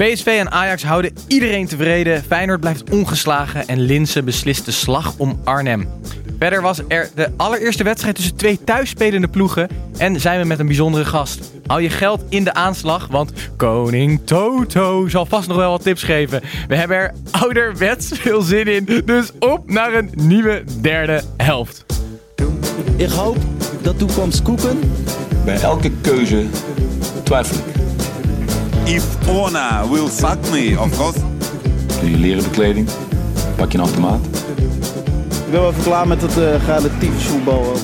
PSV en Ajax houden iedereen tevreden. Feyenoord blijft ongeslagen en Linse beslist de slag om Arnhem. Verder was er de allereerste wedstrijd tussen twee thuisspelende ploegen. En zijn we met een bijzondere gast. Hou je geld in de aanslag, want koning Toto zal vast nog wel wat tips geven. We hebben er ouderwets veel zin in. Dus op naar een nieuwe derde helft. Ik hoop dat toekomst koeken. Bij elke keuze twijfel ik. If Ona will fuck me, of course. Doe je leren bekleding, pak je een automaat. Ik ben wel even klaar met het uh, relatief voetbal.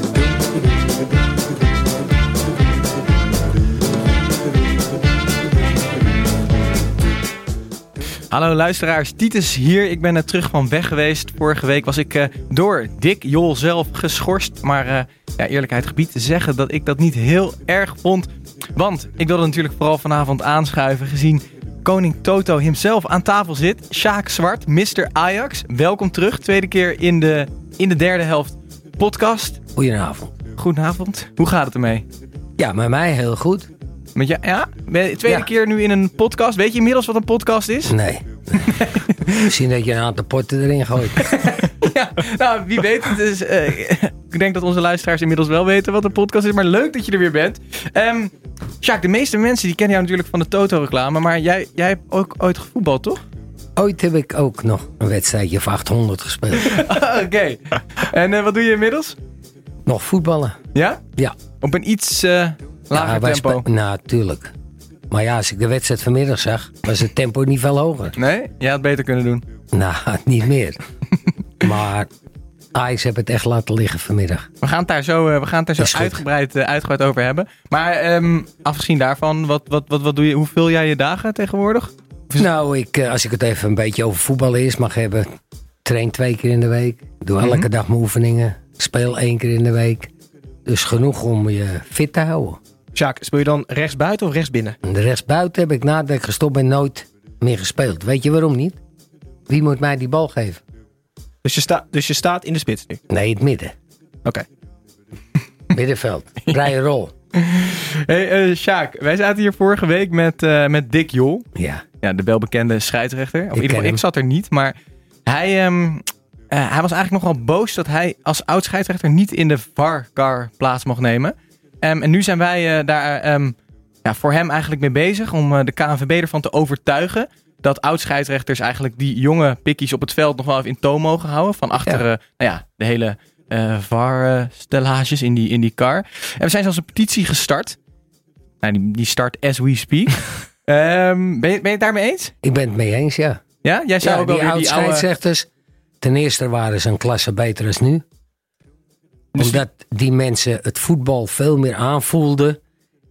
Hallo luisteraars, Titus hier. Ik ben net terug van weg geweest. Vorige week was ik uh, door Dick Jol zelf geschorst. Maar uh, ja, eerlijkheid gebied te zeggen dat ik dat niet heel erg vond. Want ik wilde natuurlijk vooral vanavond aanschuiven gezien koning Toto hemzelf aan tafel zit. Sjaak Zwart, Mr. Ajax. Welkom terug, tweede keer in de, in de derde helft podcast. Goedenavond. Goedenavond. Hoe gaat het ermee? Ja, met mij heel goed. Met je, ja? Tweede Ja. keer nu in een podcast. Weet je inmiddels wat een podcast is? Nee. Misschien dat je een aantal potten erin gooit. ja, nou, wie weet. Het is, eh, ik denk dat onze luisteraars inmiddels wel weten wat een podcast is. Maar leuk dat je er weer bent. Ehm Sjaak, de meeste mensen die kennen jou natuurlijk van de Toto-reclame. Maar jij, jij hebt ook ooit gevoetbald, toch? Ooit heb ik ook nog een wedstrijdje of 800 gespeeld. Oké. En eh, wat doe je inmiddels? nog voetballen. Ja? Ja. Op een iets eh, lager Ja, tempo. spe- Nou, tuurlijk. Maar ja, als ik de wedstrijd vanmiddag zag, was het tempo niet veel hoger. Nee? Jij had beter kunnen doen. Nou, niet meer. maar Ajax heb het echt laten liggen vanmiddag. We gaan het daar zo, eh, we gaan het daar zo uitgebreid, eh, uitgebreid over hebben. Maar ehm, afgezien daarvan, wat, wat, wat, wat doe je, hoe vul jij je dagen tegenwoordig? Nou, ik, eh, als ik het even een beetje over voetballen eerst mag hebben. Train twee keer in de week. Doe elke Mhm. dag mijn oefeningen. Speel één keer in de week. Dus genoeg om je fit te houden. Sjaak, speel je dan rechts buiten of rechts binnen? En de rest buiten heb ik nadat ik gestopt ben nooit meer gespeeld. Weet je waarom niet? Wie moet mij die bal geven? Dus je, sta, dus je staat in de spits nu. Nee, het midden. Oké. Middenveld. Vrije rol. Hey, eh Sjaak, wij zaten hier vorige week met, eh, met Dick Jol. Ja. Ja, de welbekende scheidsrechter. Of in ieder ken geval, ik zat er niet, maar hij, ehm, eh, hij was eigenlijk nogal boos dat hij als oud scheidsrechter niet in de VAR-car plaats mocht nemen. Ehm, en nu zijn wij eh, daar ehm, ja, voor hem eigenlijk mee bezig om eh, de KNVB ervan te overtuigen dat oud scheidsrechters eigenlijk die jonge pikkies op het veld nog wel even in toom mogen houden. Van achter Ja. eh, nou ja, de hele eh VAR-stellages in die, in die car. En we zijn zelfs een petitie gestart. Nou, die, die start as we speak. Ehm, ben, je, ben je het daarmee eens? Ik ben het mee eens, ja. Ja, jij zou ja ook wel oud die oude... scheidsrechters. Ten eerste waren ze een klasse beter dan nu. Dus- Omdat die mensen het voetbal veel meer aanvoelden.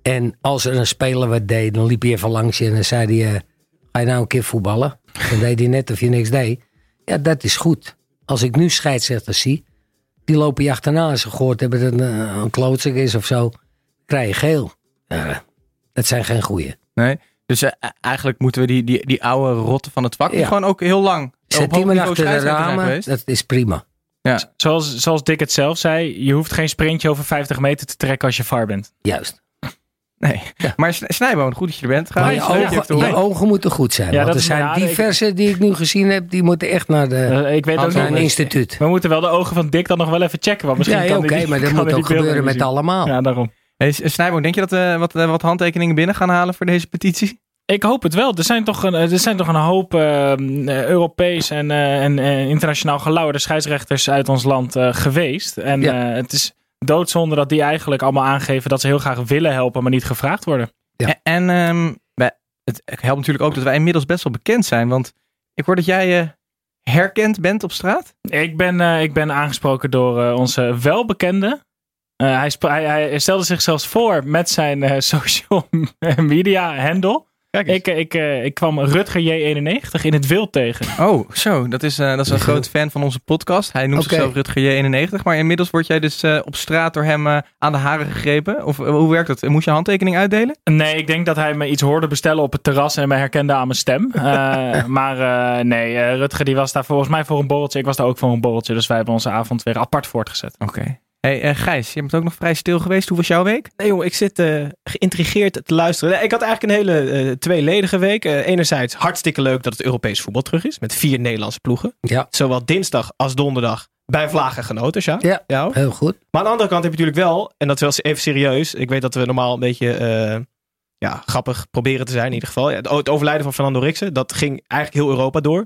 En als er een speler wat deed, dan liep je even langs je en dan zei hij... eh, ga je nou een keer voetballen? Dan deed hij net of je niks deed. Ja, dat is goed. Als ik nu scheidsrechters zie, die lopen je achterna. Als ze gehoord hebben dat het een, een klootzak is of zo, krijg je geel. Ja, dat zijn geen goeie. Nee. Dus eh, eigenlijk moeten we die, die, die oude rotten van het vak, Ja. gewoon ook heel lang op Zet die maar achter de ramen, dat is prima. Ja. Zoals, zoals Dick het zelf zei, je hoeft geen sprintje over 50 meter te trekken als je VAR bent. Juist. Nee. Maar Sn- Snijboon, goed dat je er bent. Ga je ogen, je ogen moeten goed zijn. Ja, want er zijn ik- diverse die ik nu gezien heb, die moeten echt naar, de, Eh, ik weet ook naar een instituut. We moeten wel de ogen van Dick dan nog wel even checken. Want misschien Ja, kan oké, maar dat moet ook gebeuren met zien. allemaal. Ja, daarom. Hey, Snijboon, denk je dat we wat, eh, wat handtekeningen binnen gaan halen voor deze petitie? Ik hoop het wel. Er zijn toch een, er zijn toch een hoop eh, eh, Europees en, eh, en eh, internationaal gelauwerde scheidsrechters uit ons land eh, geweest. En Ja. eh, het is doodzonde dat die eigenlijk allemaal aangeven dat ze heel graag willen helpen, maar niet gevraagd worden. Ja. En, en ehm, het helpt natuurlijk ook dat wij inmiddels best wel bekend zijn. Want ik hoor dat jij eh, herkend bent op straat. Ik ben, eh, ik ben aangesproken door eh, onze welbekende Eh, hij, hij, hij stelde zich zelfs voor met zijn eh, social media handle. Kijk eens. Ik, eh, ik, eh, ik kwam Rutger J91 in het wild tegen. Oh, zo. Dat is, eh, dat is een groot fan van onze podcast. Hij noemt zichzelf Rutger J91. Maar inmiddels word jij dus eh, op straat door hem eh, aan de haren gegrepen. Of hoe werkt dat? Moest je handtekening uitdelen? Nee, ik denk dat hij me iets hoorde bestellen op het terras en me herkende aan mijn stem. Eh, maar eh, nee, Rutger die was daar volgens mij voor een borreltje. Ik was daar ook voor een borreltje. Dus wij hebben onze avond weer apart voortgezet. Oké. Hey, eh, Gijs, je bent ook nog vrij stil geweest. Hoe was jouw week? Nee jongen, ik zit eh, geïntrigeerd te luisteren. Nee, ik had eigenlijk een hele eh, tweeledige week. Eh, enerzijds hartstikke leuk dat het Europees voetbal terug is. Met vier Nederlandse ploegen. Ja, Zowel dinsdag als donderdag bij Vlagen genoten, ja. ja Jou? heel goed. Maar aan de andere kant heb je natuurlijk wel, en dat is wel even serieus. Ik weet dat we normaal een beetje eh, ja, grappig proberen te zijn in ieder geval. Ja, het overlijden van Fernando Riksen, dat ging eigenlijk heel Europa door.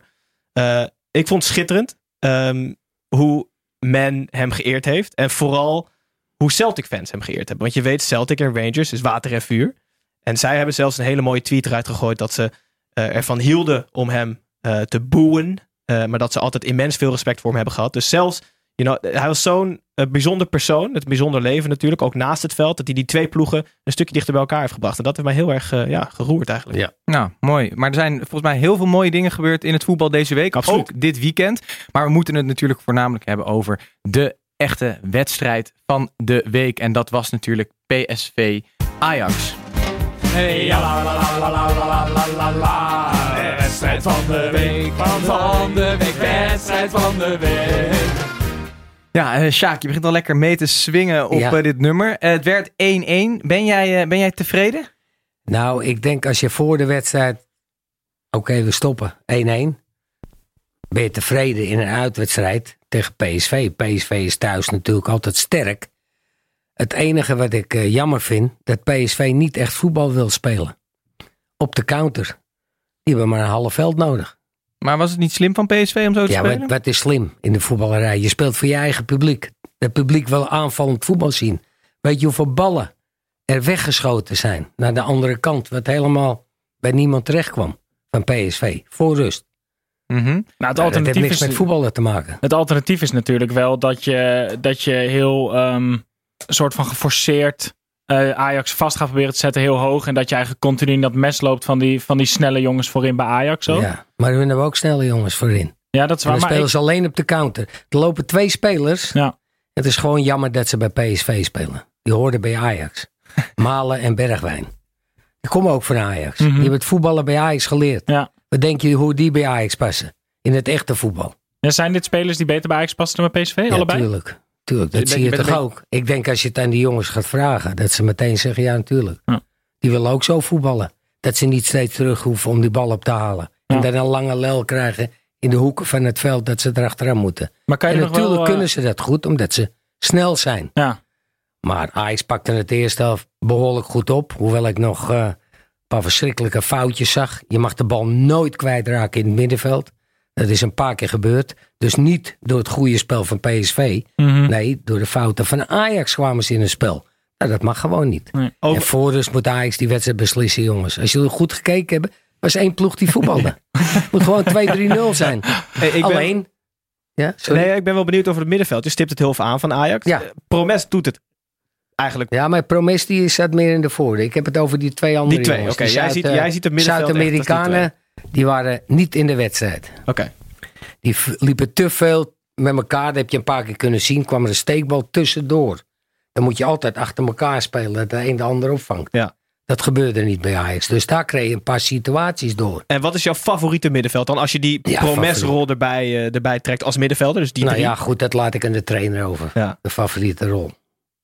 Eh, ik vond het schitterend ehm, hoe men hem geëerd heeft. En vooral hoe Celtic fans hem geëerd hebben. Want je weet, Celtic en Rangers is water en vuur. En zij hebben zelfs een hele mooie tweet eruit gegooid dat ze eh, ervan hielden om hem eh, te boeien. Eh, maar dat ze altijd immens veel respect voor hem hebben gehad. Dus zelfs, You know, hij was zo'n eh, bijzonder persoon, het bijzonder leven natuurlijk, ook naast het veld, dat hij die twee ploegen een stukje dichter bij elkaar heeft gebracht. En dat heeft mij heel erg eh, ja, geroerd eigenlijk. Ja. Nou, mooi. Maar er zijn volgens mij heel veel mooie dingen gebeurd in het voetbal deze week, ook dit weekend. Maar we moeten het natuurlijk voornamelijk hebben over de echte wedstrijd van de week. En dat was natuurlijk PSV Ajax. Hey, Wedstrijd van de week, van de week, wedstrijd van de week. Ja, eh Sjaak, je begint al lekker mee te swingen op Ja. eh, dit nummer. Eh, het werd 1-1. Ben jij, ben jij tevreden? Nou, ik denk als je voor de wedstrijd... Oké, we stoppen. 1-1. Ben je tevreden in een uitwedstrijd tegen PSV. PSV is thuis natuurlijk altijd sterk. Het enige wat ik jammer vind... dat PSV niet echt voetbal wil spelen. Op de counter. Die hebben maar een half veld nodig. Maar was het niet slim van PSV om zo te Ja, spelen? wat, wat is slim in de voetballerij? Je speelt voor je eigen publiek. Het publiek wil aanvallend voetbal zien. Weet je hoeveel ballen er weggeschoten zijn naar de andere kant, wat helemaal bij niemand terecht kwam van PSV voor rust. Mhm. Nou, het Ja, dat heeft alternatief niks is, met voetballen te maken. Het alternatief is natuurlijk wel dat je, dat je heel ehm, soort van geforceerd eh, Ajax vast gaat proberen te zetten heel hoog. En dat je eigenlijk continu in dat mes loopt van die, van die snelle jongens voorin bij Ajax. Zo. Ja, Ja, maar we hebben ook snelle jongens voorin. dat is En waar. dan Maar spelen ik- ze alleen op de counter. Er lopen twee spelers. Ja. Het is gewoon jammer dat ze bij PSV spelen. Die hoorden bij Ajax. Malen en Bergwijn. Die komen ook van Ajax. Mhm. Die hebben het voetballen bij Ajax geleerd. Ja. Wat denk je hoe die bij Ajax passen? In het echte voetbal. Ja, zijn dit spelers die beter bij Ajax passen dan bij PSV? Ja, allebei? tuurlijk. Tuurlijk. Dat zie je je toch ook? Ik denk als je het aan die jongens gaat vragen, dat ze meteen zeggen ja, natuurlijk. Ja. Die willen ook zo voetballen. Dat ze niet steeds terug hoeven om die bal op te halen. En dan een lange lel krijgen in de hoeken van het veld dat ze erachteraan moeten. Maar kan je En natuurlijk wel, eh, kunnen ze dat goed, omdat ze snel zijn. Ja. Maar Ajax pakte het eerste helft behoorlijk goed op. Hoewel ik nog eh, een paar verschrikkelijke foutjes zag. Je mag de bal nooit kwijtraken in het middenveld. Dat is een paar keer gebeurd. Dus niet door het goede spel van PSV. Mhm. Nee, door de fouten van Ajax kwamen ze in een spel. Nou, dat mag gewoon niet. Nee. En voor dus moet Ajax die wedstrijd beslissen, jongens. Als jullie goed gekeken hebben, was één ploeg die voetbalde. moet gewoon 2-3-0 zijn. Hey, ik ben, Alleen. Ja, sorry. nee, ik ben wel benieuwd over het middenveld. Je stipt het heel veel aan van Ajax. Ja. Eh, Promes doet het eigenlijk. Ja, maar Promes die staat meer in de voorde. Ik heb het over die twee andere Die twee, jongens. oké. Die Jij, Zuid- ziet, jij ziet het middenveld Zuid-Amerikanen, die waren niet in de wedstrijd. Oké. Die liepen te veel met elkaar. Dat heb je een paar keer kunnen zien. kwam er een steekbal tussendoor. Dan moet je altijd achter elkaar spelen. Dat de een de ander opvangt. Ja. Dat gebeurde niet bij Ajax. Dus daar kreeg je een paar situaties door. En wat is jouw favoriete middenveld dan? Als je die Ja, Promes-rol erbij, eh, erbij trekt als middenvelder. Dus die nou drie. ja, goed, dat laat ik aan de trainer over. Ja. De favoriete rol.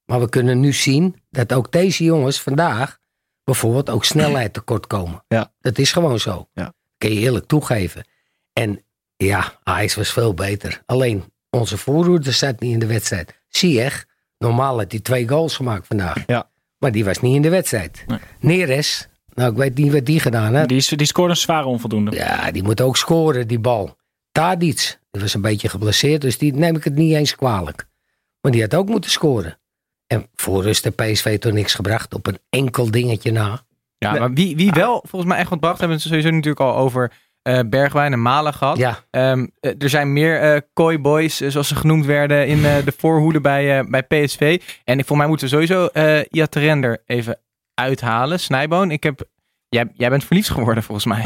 Maar we kunnen nu zien dat ook deze jongens vandaag bijvoorbeeld ook snelheid tekort komen. Ja. Dat is gewoon zo. Ja. Kun je eerlijk toegeven. En ja, Ajax was veel beter. Alleen onze voorhoede zat niet in de wedstrijd. Ziyech, normaal had hij twee goals gemaakt vandaag. Ja. Maar die was niet in de wedstrijd. Nee. Neres, nou ik weet niet wat die gedaan heeft. Die, die scoorde een zware onvoldoende. Ja, die moet ook scoren, die bal. Tadic, die was een beetje geblesseerd, dus die neem ik het niet eens kwalijk. Maar die had ook moeten scoren. En voor rust de PSV toch niks gebracht, op een enkel dingetje na. Ja, maar wie, wie wel volgens mij echt wat bracht, hebben we het sowieso natuurlijk al over eh, Bergwijn en Malen gehad. Ja, Ehm, eh, er zijn meer eh koi boys, zoals ze genoemd werden, in eh, de voorhoede bij, eh, bij PSV. En ik, voor mij moeten we sowieso eh Iataren er even uithalen. Snijboon, ik heb... Jij, jij bent verliefd geworden volgens mij.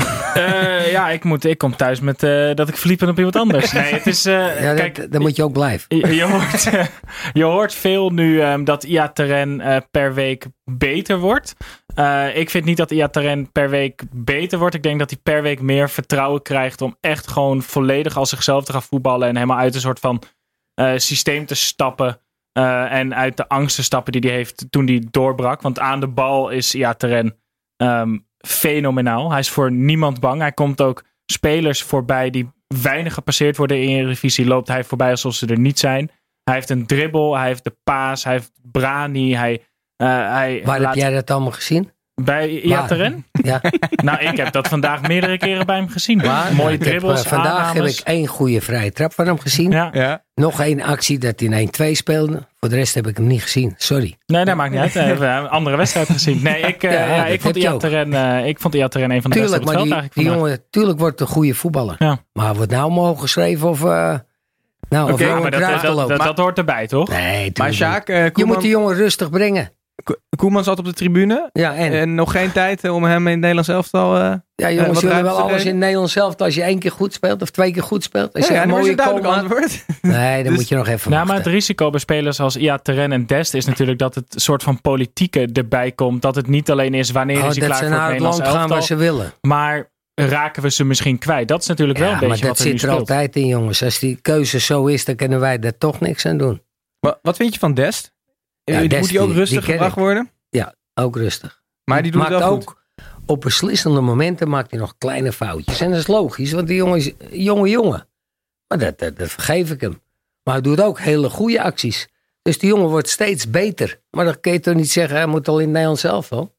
Eh, ja, ik, moet, ik kom thuis met eh, dat ik verliefd ben op iemand anders. Nee, het is... eh, ja kijk, dat, dan moet je ook blijven. Je, je hoort, je hoort veel nu ehm, dat Iataren eh per week beter wordt. Eh, ik vind niet dat Iataren per week beter wordt. Ik denk dat hij per week meer vertrouwen krijgt om echt gewoon volledig als zichzelf te gaan voetballen. En helemaal uit een soort van eh, systeem te stappen. eh, en uit de angst te stappen die hij heeft toen hij doorbrak. Want aan de bal is Iataren ehm fenomenaal. Hij is voor niemand bang. Hij komt ook spelers voorbij die weinig gepasseerd worden in de Eredivisie. Loopt hij voorbij alsof ze er niet zijn. Hij heeft een dribbel, hij heeft de paas, hij heeft Brani. Hij, eh, hij Waar laat- heb jij dat allemaal gezien? Bij Iataren? Ja, nou, ik heb dat vandaag meerdere keren bij hem gezien. Mooie Ik heb, eh, dribbels, vandaag heb ik één goede vrije trap van hem gezien. Ja. ja. Nog één actie dat hij in 1-2 speelde. Voor de rest heb ik hem niet gezien. Sorry. Nee, dat maakt niet uit. We hebben een andere wedstrijd gezien. Nee, ik, eh, Ja, ja, dat ik, vond. Iataren, eh, ik vond Iataren een van de Tuurlijk, beste op maar het veld die, jongen, tuurlijk wordt een goede voetballer. Ja. Maar wordt nou omhoog geschreven of... eh nou, of nou maar dat, dat, dat, dat hoort erbij, toch? Nee, Maar Sjaak, eh. Je moet die jongen rustig brengen. Ko- Koeman zat op de tribune. Ja, en? En nog geen tijd eh, om hem in het Nederlands elftal... eh ja, eh, jongens ruimte wel alles in Nederland zelf. Als je één keer goed speelt of twee keer goed speelt. Ja, een dat mooie duidelijk antwoord. Nee, dan Dus- moet je nog even Nou, maar het risico bij spelers als Iataren en Dest is natuurlijk dat het soort van politieke erbij komt. Dat het niet alleen is wanneer Oh, is hij dat klaar ze voor het naar het Nederlands land gaan waar elftal. ze willen. Maar raken we ze misschien kwijt? Dat is natuurlijk wel Ja, een maar beetje dat wat er nu zit er speelt. altijd in, jongens. Als die keuze zo is, dan kunnen wij daar toch niks aan doen. Wa- Wat vind je van Dest? Ja, Eh, moet hij ook die- rustig die gebracht ik. worden? Ook rustig. Maar die doet het maakt wel goed. ook op beslissende momenten maakt hij nog kleine foutjes. En dat is logisch, want die jongen is een jonge jongen. Maar dat, dat, dat vergeef ik hem. Maar hij doet ook hele goede acties. Dus die jongen wordt steeds beter. Maar dan kun je toch niet zeggen, hij moet al in het Nederlands zelf wel.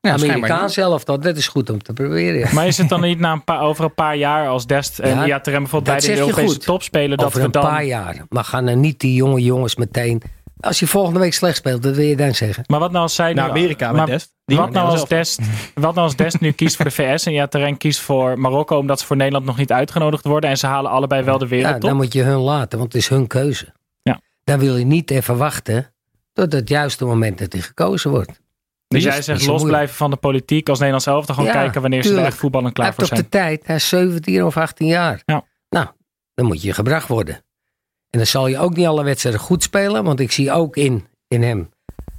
Ja, Amerikaans zelf dat, dat is goed om te proberen. ja. Maar is het dan niet na een paar, over een paar jaar als Dest en Ja, Iataren bijvoorbeeld dat bij de Europese goed. top spelen, dat Over we een dan... paar jaar. Maar gaan er niet die jonge jongens meteen... Als je volgende week slecht speelt, wat wil je dan zeggen? Maar wat nou als zij Naar nu- Amerika met maar Dest. Die Wat nou, als zelf. Dest, wat nou als Dest nu kiest voor de VS en Iataren kiest voor Marokko omdat ze voor Nederland nog niet uitgenodigd worden en ze halen allebei wel de Ja, wereldtop? dan moet je hun laten, want het is hun keuze. Ja. Dan wil je niet even wachten tot het juiste moment dat hij gekozen wordt. dus Dat jij zegt losblijven van de politiek als Nederlands elftal gewoon Ja, kijken wanneer ze er tuurlijk. echt voetballen Hij klaar heeft voor toch zijn. de tijd, hij is 17 of 18 jaar. Ja. Nou, dan moet je gebracht worden. En dan zal je ook niet alle wedstrijden goed spelen, want ik zie ook in, in hem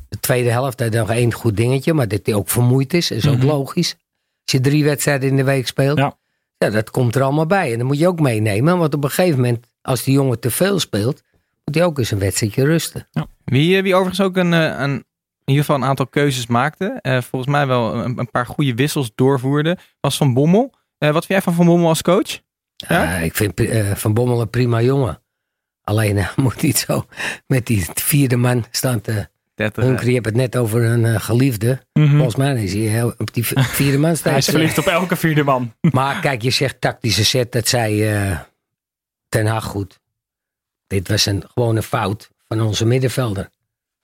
de tweede helft hij nog één goed dingetje, maar dat hij ook vermoeid is, is ook Mhm. logisch. Als je drie wedstrijden in de week speelt, Ja. ja, dat komt er allemaal bij. En dan moet je ook meenemen, want op een gegeven moment, als die jongen te veel speelt, moet hij ook eens een wedstrijdje rusten. Wie, eh, wie overigens ook een, eh, een, in ieder geval een aantal keuzes maakte. eh, volgens mij wel een, een paar goede wissels doorvoerde. Was Van Bommel. Eh, wat vind jij van Van Bommel als coach? Ja? Ah, ik vind Van Bommel een prima jongen. Alleen hij moet niet zo met die vierde man staan te 30, hunkeren. Je hebt het net over een eh, geliefde. Mhm. Volgens mij is hij heel, op die vierde man staan. Hij is verliefd op elke vierde man. Maar kijk, je zegt tactische set. Dat zei eh, Ten Hag goed. Dit was een, gewoon een fout van onze middenvelder.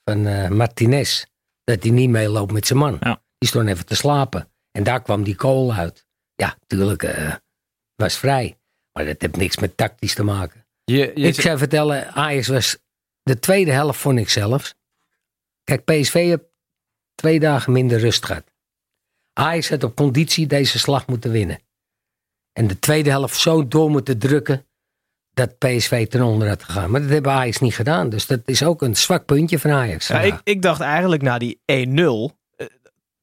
Van eh, Martinez. Dat hij niet meeloopt met zijn man. Ja. Die stond even te slapen. En daar kwam die kool uit. Ja, tuurlijk. eh was vrij. Maar dat heeft niks met tactisch te maken. Je, je ik zou vertellen, Ajax was de tweede helft vond ik zelfs. Kijk, PSV heeft twee dagen minder rust gehad. Ajax had op conditie deze slag moeten winnen. En de tweede helft zo door moeten drukken dat PSV ten onder had gegaan. Maar dat hebben Ajax niet gedaan. Dus dat is ook een zwak puntje van Ajax. Ja, ik, ik dacht eigenlijk na die 1-0. eh,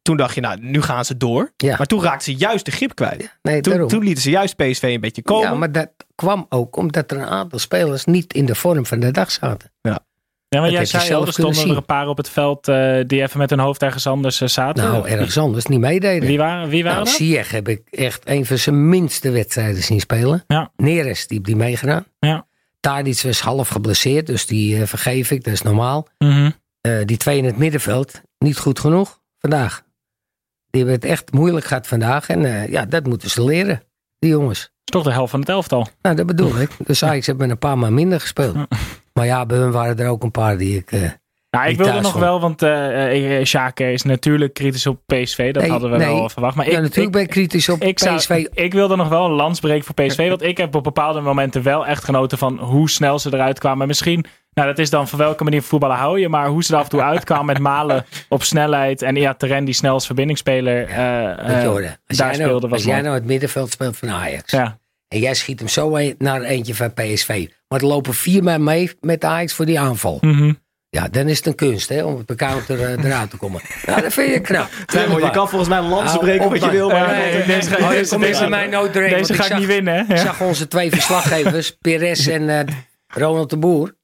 toen dacht je, nou, nu gaan ze door. Ja. Maar toen raakten ze juist de grip kwijt. nee, Toen, toen lieten ze juist PSV een beetje komen. ja, maar dat kwam ook omdat er een aantal spelers niet in de vorm van de dag zaten. Ja, maar Dat jij zei al, er stonden er een paar op het veld eh, die even met hun hoofd ergens anders eh, zaten. Nou, ergens anders niet meededen. Wie waren, wie waren Nou, dat? Heb ik echt een van zijn minste wedstrijden zien spelen. Ja. Neres, die heb die meegedaan. Ja. Tadic was half geblesseerd, dus die eh, vergeef ik, dat is normaal. Eh, die twee in het middenveld, niet goed genoeg vandaag. Die hebben het echt moeilijk gehad vandaag. En ja, dat moeten ze leren, die jongens. is toch de helft van het elftal. Nou, dat bedoel ik. Dus Ajax heeft met een paar man minder gespeeld. Maar ja, bij hun waren er ook een paar die ik... eh, Ja, Nou, ik wilde nog wel, want eh eh, Sjaak is natuurlijk kritisch op PSV. Dat Nee, hadden we nee. wel verwacht. Maar ja, ik, natuurlijk ik, ben ik kritisch op ik, zou- PSV. ik wilde nog wel een lans breken voor PSV. Want ik heb op bepaalde momenten wel echt genoten van hoe snel ze eruit kwamen. Misschien, nou dat is dan van welke manier voetballen hou je. Maar hoe ze er af en toe uitkwamen met malen op snelheid. En ja, Terren die snel als verbindingsspeler. eh, eh, hoor, als daar jij, speelde nou, was als jij nou het middenveld speelt van Ajax. Ja. En jij schiet hem zo een- naar eentje van PSV. Maar er lopen vier man mee met Ajax voor die aanval. Mhm. Ja, dan is het een kunst hè, om op elkaar er, eh, eruit te komen. Nou, dat vind je knap. Je kan volgens mij lansen breken op, wat je wil. Maar Ja, nee, deze ga- Oh, deze- deze, kom deze- bij mij nooit doorheen. Deze want ga ik zag- niet winnen. Hè? Ik Ja. zag onze twee verslaggevers, Perez en eh, Ronald de Boer.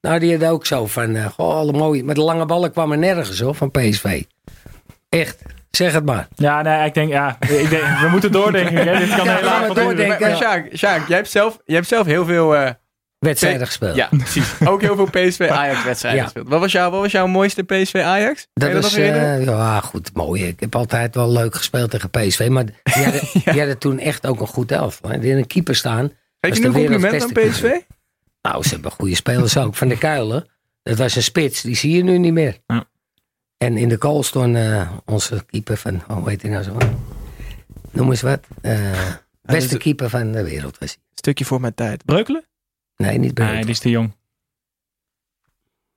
Nou, die hadden ook zo van, eh, goh, alle mooie. Met de lange ballen kwam er nergens hoor, van PSV. Echt, zeg het maar. Ja, nee, ik denk, ja, ik denk, we moeten doordenken. Hè? Dit kan Ja, we avond duren. doordenken. Maar, maar Sjaak, Sjaak, jij, hebt zelf, jij hebt zelf heel veel... eh, Wedstrijden gespeeld. ja, precies. Ook heel veel PSV-Ajax-wedstrijden Ja. gespeeld. Wat was, jouw, wat was jouw mooiste PSV-Ajax? Dat was, eh, ja, goed, mooi. Ik heb altijd wel leuk gespeeld tegen PSV. Maar die hadden, die hadden toen echt ook een goed hè. Die hadden een keeper staan. Geef je nu een compliment aan PSV? keeper. Nou, ze hebben goede spelers ook. Van de Kuilen. Dat was een spits. Die zie je nu niet meer. Ja. En in de goal stond eh, onze keeper van... Oh, weet hij nou zo? Noem eens wat. Eh, beste keeper van de wereld was hij. Stukje voor mijn tijd. Breukelen? Nee, niet bij. Nee, die is te jong.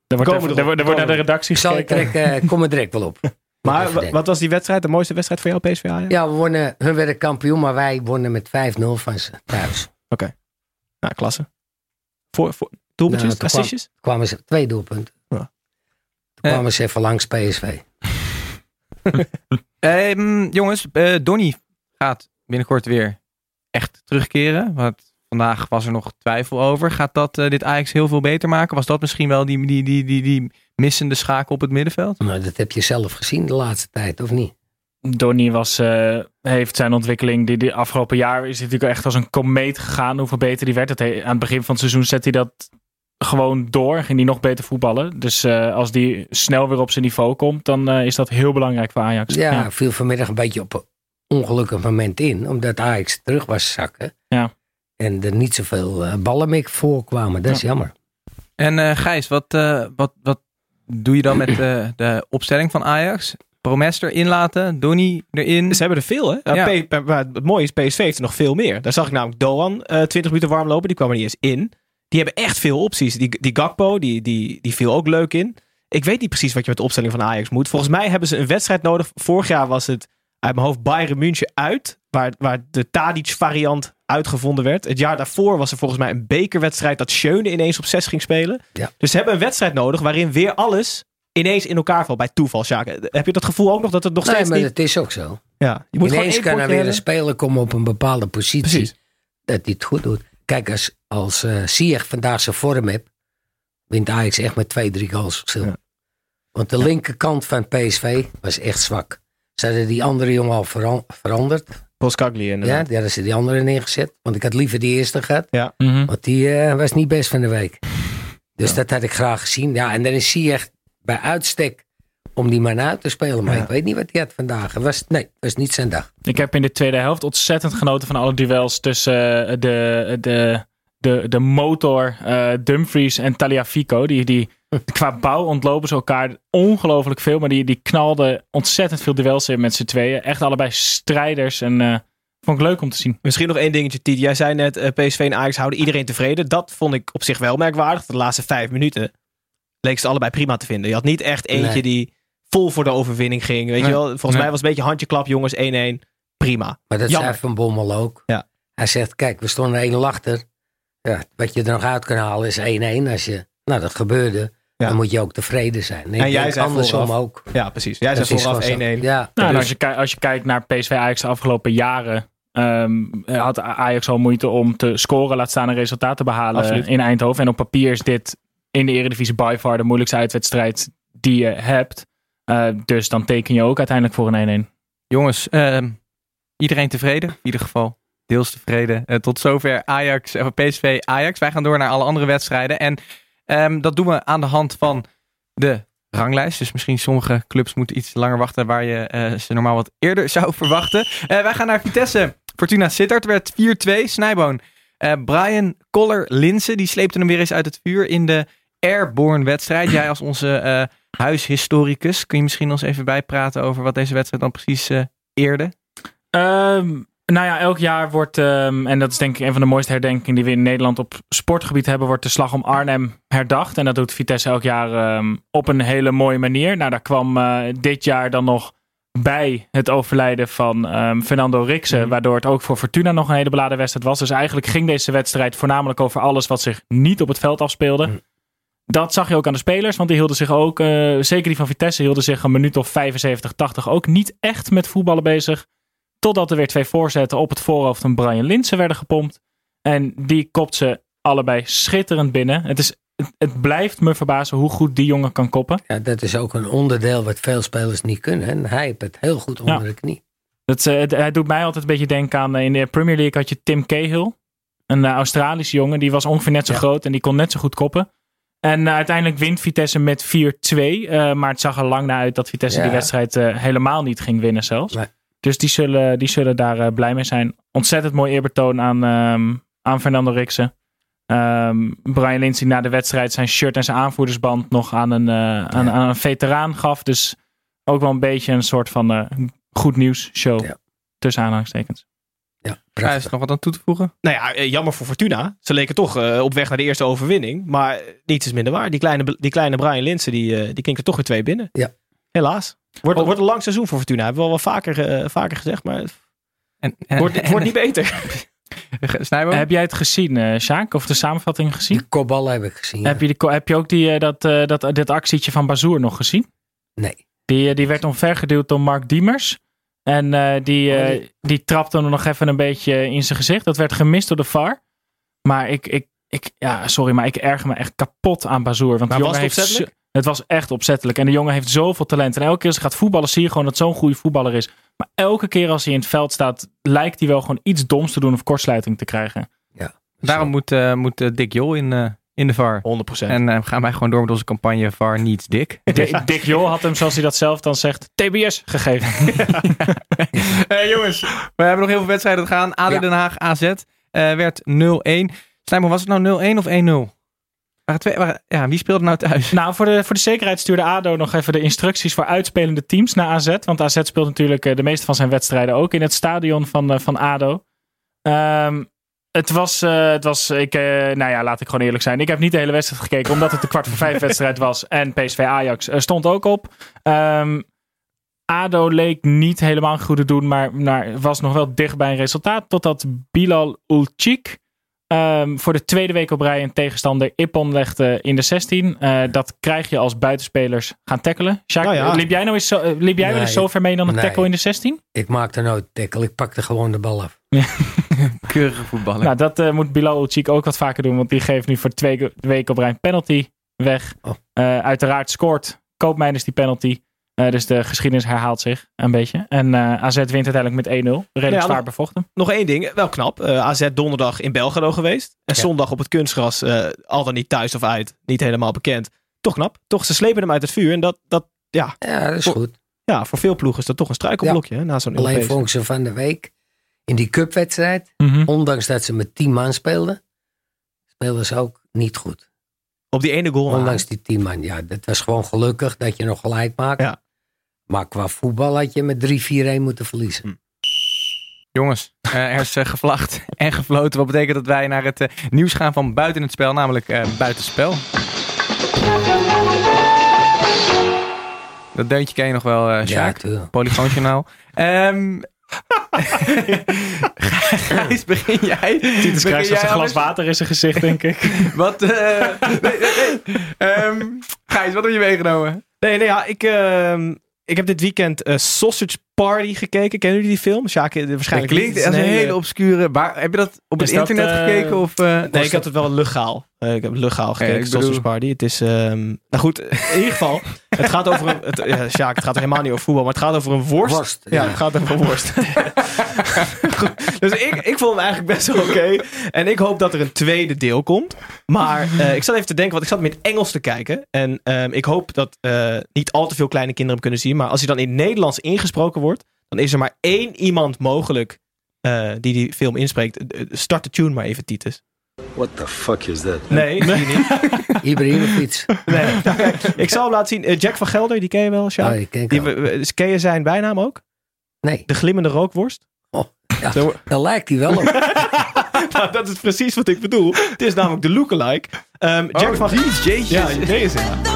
Er wordt, even- er wordt, er wordt naar de redactie Ik zal ik gekeken. direct, eh, kom er direct wel op. Maar wat was die wedstrijd? De mooiste wedstrijd voor jou, PSV Ajax? Ja, we wonnen, hun werden kampioen, maar wij wonnen met 5-0 van ze thuis. Nou, klasse. Voor, voor doelpuntjes, Nou, kwam- assistjes? kwamen ze twee doelpunten. Ja. Toen kwamen ze even langs PSV. Ehm, jongens, eh Donny gaat binnenkort weer echt terugkeren. Want vandaag was er nog twijfel over. Gaat dat eh, dit Ajax heel veel beter maken? Was dat misschien wel die, die, die, die, die missende schakel op het middenveld? Maar dat heb je zelf gezien de laatste tijd, of niet? Donny was, eh, heeft zijn ontwikkeling, die, die afgelopen jaar is hij natuurlijk echt als een komeet gegaan. Hoeveel beter die werd. Het, he- aan het begin van het seizoen zette hij dat gewoon door. Ging hij nog beter voetballen. Dus eh, als die snel weer op zijn niveau komt, dan eh, is dat heel belangrijk voor Ajax. Ja, viel vanmiddag een beetje op een ongelukkig moment in. Omdat Ajax terug was zakken. Ja. En er niet zoveel eh, ballen meer voorkwamen. Dat is jammer. En eh, Gijs, wat, eh, wat, wat doe je dan met eh, de opstelling van Ajax? Promes erin laten, Donny erin. Ze hebben er veel, hè? Ja. Ja. P- maar het mooie is, PSV heeft er nog veel meer. Daar zag ik namelijk Doan eh 20 minuten warm lopen. Die kwam er niet eens in. Die hebben echt veel opties. Die, die Gakpo, die, die, die viel ook leuk in. Ik weet niet precies wat je met de opstelling van Ajax moet. Volgens mij hebben ze een wedstrijd nodig. Vorig jaar was het uit mijn hoofd Bayern München uit. Waar, waar de Tadic variant uitgevonden werd. Het jaar daarvoor was er volgens mij een bekerwedstrijd dat Schöne ineens op 6 ging spelen. Ja. Dus ze hebben een wedstrijd nodig waarin weer alles ineens in elkaar valt bij toeval. Sjaak. Heb je dat gevoel ook nog dat het nog Nee, steeds maar niet... het is ook zo. Ja, je moet gewoon Ineens één kan er weer een speler komen op een bepaalde positie. Precies. Dat hij het goed doet. Kijk, als, als eh Ziyech vandaag zijn vorm hebt, wint Ajax echt met twee, drie goals verschil. Ja. Want de linkerkant van PSV was echt zwak. Ze hadden die andere jongen al veran- veranderd. Boskagli Ja, inderdaad. die hadden ze die andere neergezet. Want ik had liever die eerste gehad. Mhm. Want die eh, was niet best van de week. Dus dat had ik graag gezien. Ja, en dan is Ziyech bij uitstek om die man uit te spelen. Maar Ja. ik weet niet wat hij had vandaag. Was, nee, het was niet zijn dag. Ik heb in de tweede helft ontzettend genoten van alle duels tussen eh, de, de, de, de motor eh, Dumfries en Taliafico. Die, die, qua bouw ontlopen ze elkaar ongelooflijk veel. Maar die, die knalden ontzettend veel duels in met z'n tweeën. Echt allebei strijders. En eh, vond ik leuk om te zien. Misschien nog één dingetje, Tiet. Jij zei net, PSV en Ajax houden iedereen tevreden. Dat vond ik op zich wel merkwaardig. De laatste vijf minuten leek ze allebei prima te vinden. Je had niet echt eentje Nee. die vol voor de overwinning ging. Weet Nee. je wel? Volgens Nee. mij was het een beetje handjeklap, jongens. 1-1. Prima. Maar dat Jammer. zei Van Bommel ook. Ja. Hij zegt, kijk, we stonden 1 achter. Ja, wat je er nog uit kan halen is 1-1. Als je, nou, dat gebeurde. Ja. Dan moet je ook tevreden zijn. En, ik En jij zei andersom vooraf, ook. Ja, precies. Jij Dat zei is vooraf gewoon 1-1. zo. Ja, Nou, en Dus- als, je, als je kijkt naar PSV Ajax de afgelopen jaren. ehm, had Ajax al moeite om te scoren, laat staan een resultaat te behalen Absoluut. in Eindhoven. En op papier is dit in de Eredivisie by far de moeilijkste uitwedstrijd die je hebt. Eh, dus dan teken je ook uiteindelijk voor een 1-1. Jongens, ehm, iedereen tevreden? In ieder geval deels tevreden. Eh, tot zover Ajax, eh, PSV Ajax. Wij gaan door naar alle andere wedstrijden. En ehm, dat doen we aan de hand van de ranglijst. Dus misschien sommige clubs moeten iets langer wachten waar je ze normaal wat eerder zou verwachten. Wij gaan naar Vitesse. Fortuna Sittard werd 4-2. Snijboon. Brian Koller Linsen, die sleepte hem weer eens uit het vuur in de Airborne wedstrijd. Jij als onze eh, huishistoricus. Kun je misschien ons even bijpraten over wat deze wedstrijd dan precies eh, eerde? Ehm, nou ja, elk jaar wordt, ehm, en dat is denk ik een van de mooiste herdenkingen die we in Nederland op sportgebied hebben, wordt de slag om Arnhem herdacht. En dat doet Vitesse elk jaar ehm, op een hele mooie manier. Nou, daar kwam eh, dit jaar dan nog bij het overlijden van Fernando Rixen, Mhm. waardoor het ook voor Fortuna nog een hele beladen wedstrijd was. Dus eigenlijk ging deze wedstrijd voornamelijk over alles wat zich niet op het veld afspeelde. Dat zag je ook aan de spelers, want die hielden zich ook, eh, zeker die van Vitesse, hielden zich een minuut of 75, 80 ook niet echt met voetballen bezig. Totdat er weer twee voorzetten op het voorhoofd van Brian Linsen werden gepompt. En die kopt ze allebei schitterend binnen. Het, is, het, het blijft me verbazen hoe goed die jongen kan koppen. Ja, dat is ook een onderdeel wat veel spelers niet kunnen. En hij heeft het heel goed onder Ja. de knie. Het, eh, het, hij doet mij altijd een beetje denken aan. eh, in de Premier League had je Tim Cahill. Een Australische jongen. Die was ongeveer net zo Ja. groot en die kon net zo goed koppen. En eh, uiteindelijk wint Vitesse met 4-2. eh, maar het zag er lang naar uit dat Vitesse Ja. die wedstrijd eh, helemaal niet ging winnen zelfs. Nee. Dus die zullen, die zullen daar blij mee zijn. Ontzettend mooi eerbetoon aan, ehm, aan Fernando Rixen. Ehm, Brian Lindsay na de wedstrijd zijn shirt en zijn aanvoerdersband nog aan een, aan, aan een veteraan gaf. Dus ook wel een beetje een soort van goed nieuws show. Ja. Tussen aanhalingstekens. Ja, is prachtig. er nog wat aan toe te voegen? Nou ja, eh, jammer voor Fortuna. Ze leken toch eh, op weg naar de eerste overwinning. Maar niets is minder waar. Die kleine, die kleine Brian Linsen, die, eh, die kinkt er toch weer twee binnen. Ja. Helaas. Wordt, Oh. wordt een lang seizoen voor Fortuna. Hebben we wel wat vaker, vaker gezegd. Maar het En, en, wordt, het wordt niet beter. Snijboom? Heb jij het gezien, eh Sjaak? Of de samenvatting gezien? Die kopbal heb ik gezien. ja. Heb, je ko- heb je ook die, dat, eh, dat, dit actietje van Bazoer nog gezien? Nee. Die, die werd omvergeduwd door Mark Diemers. En eh, die, Oh, eh, die- die trapte hem nog even een beetje in zijn gezicht. Dat werd gemist door de VAR. Maar ik, ik, ik ja, sorry, maar ik erger me echt kapot aan Bazoer. Want Maar die was jongen het heeft opzettelijk? zo- het was echt opzettelijk. En de jongen heeft zoveel talent. En elke keer als hij gaat voetballen, zie je gewoon dat zo'n goede voetballer is. Maar elke keer als hij in het veld staat, lijkt hij wel gewoon iets doms te doen of kortsluiting te krijgen. Daarom moet, eh, moet Dick Jol in, eh, in de VAR. 100%. En eh, gaan wij gewoon door met onze campagne VAR needs Dick. Dick, Dick Jol had hem, zoals hij dat zelf dan zegt, TBS gegeven. Eh, jongens, we hebben nog heel veel wedstrijden te gaan. ADO Ja. Den Haag, AZ eh, werd 0-1. Snijboom, was het nou 0-1 of 1-0? Waren twee, ja, wie speelde nou thuis? Nou, voor de, voor de zekerheid stuurde ADO nog even de instructies voor uitspelende teams naar AZ. Want AZ speelt natuurlijk eh, de meeste van zijn wedstrijden ook in het stadion van, van ADO. Ehm, het was, eh, het was ik, eh, nou ja, laat ik gewoon eerlijk zijn. Ik heb niet de hele wedstrijd gekeken, omdat het de kwart voor vijf wedstrijd was. En PSV Ajax eh, stond ook op. Ehm, ADO leek niet helemaal goed te doen, maar, maar was nog wel dicht bij een resultaat. Totdat Bilal Ulcik ehm, voor de tweede week op rij een tegenstander Ippon legde in de 16. Eh, dat krijg je als buitenspelers gaan tackelen. Sjaak, Nou ja. liep jij nou eens zo, eh, liep jij wel eens zo ver mee dan een Nee. tackle in de 16? Ik maakte nooit tackle. Ik pakte gewoon de bal af. Keurige voetballer. Nou, dat eh, moet Bilal Ulcik ook wat vaker doen, want die geeft nu voor twee weken op rij een penalty weg. Oh. Eh, uiteraard scoort Koopmeiners die penalty. Eh, dus de geschiedenis herhaalt zich een beetje. En eh, AZ wint uiteindelijk met 1-0. Redelijk Ja, zwaar nog- bevochten. Nog één ding, wel knap. Eh, AZ donderdag in Belgrado geweest. En Ja. zondag op het kunstgras, eh, al dan niet thuis of uit. Niet helemaal bekend. Toch knap. Toch, ze slepen hem uit het vuur. En dat, dat ja, Ja, dat is Voor- goed. ja, voor veel ploegen is dat toch een struikelblokje. hè, Na zo'n Alleen Europees. vond ik ze van de week in die cupwedstrijd, Mhm. ondanks dat ze met 10 man speelden, speelden ze ook niet goed. Op die ene goal. Ondanks die 10 man. Ja, dat was gewoon gelukkig dat je nog gelijk maakt. Ja. Maar qua voetbal had je met 3-4-1 moeten verliezen. Jongens, eh, er is eh, gevlacht en gefloten. Wat betekent dat wij naar het eh, nieuws gaan van buiten het spel, namelijk eh, buitenspel. Dat deuntje ken je nog wel, eh Ja, Sjaak. Polyfoonjournaal. Ehm Gijs, begin jij? Titus krijgt zelfs een glas water in zijn gezicht, denk ik. Wat, eh, nee, nee, nee. Ehm, Gijs, wat heb je meegenomen? Nee, nee, ja, ik, ehm, ik heb dit weekend eh, Sausage Party gekeken. Kennen jullie die film? Sjaak, eh, Het waarschijnlijk klinkt niet. als Het een hele obscure... Waar, heb je dat op het dat, internet eh, gekeken? Of, eh, Nee, ik had het wel legaal. Eh, ik heb legaal gekeken, bedoel- Party. Het is, ehm, nou goed, in ieder geval. Het gaat over een, het, ja, Sjaak, het gaat helemaal niet over voetbal, maar het gaat over een worst. Worst, ja. ja. het gaat over een worst. Goed, dus ik, ik vond hem eigenlijk best wel oké. En ik hoop dat er een tweede deel komt. Maar eh, ik zat even te denken, want ik zat het Engels te kijken. En ehm, ik hoop dat eh, niet al te veel kleine kinderen hem kunnen zien. Maar als hij dan in het Nederlands ingesproken wordt, dan is er maar één iemand mogelijk eh, die die film inspreekt. Start de tune maar even, Titus. What the fuck is that? Nee, die niet. Ibrahimovic. Nee. Ik zal hem laten zien. Eh, Jack van Gelder, die ken je wel, Sjaak? Oh, die ken ik Die, ken je zijn bijnaam ook? Nee, De glimmende rookworst? oh, ja, Zo- daar lijkt hij wel op. nou, dat is precies wat ik bedoel. Het is namelijk de lookalike. Ehm Jack Oh, van jezus. Ja, deze. ja.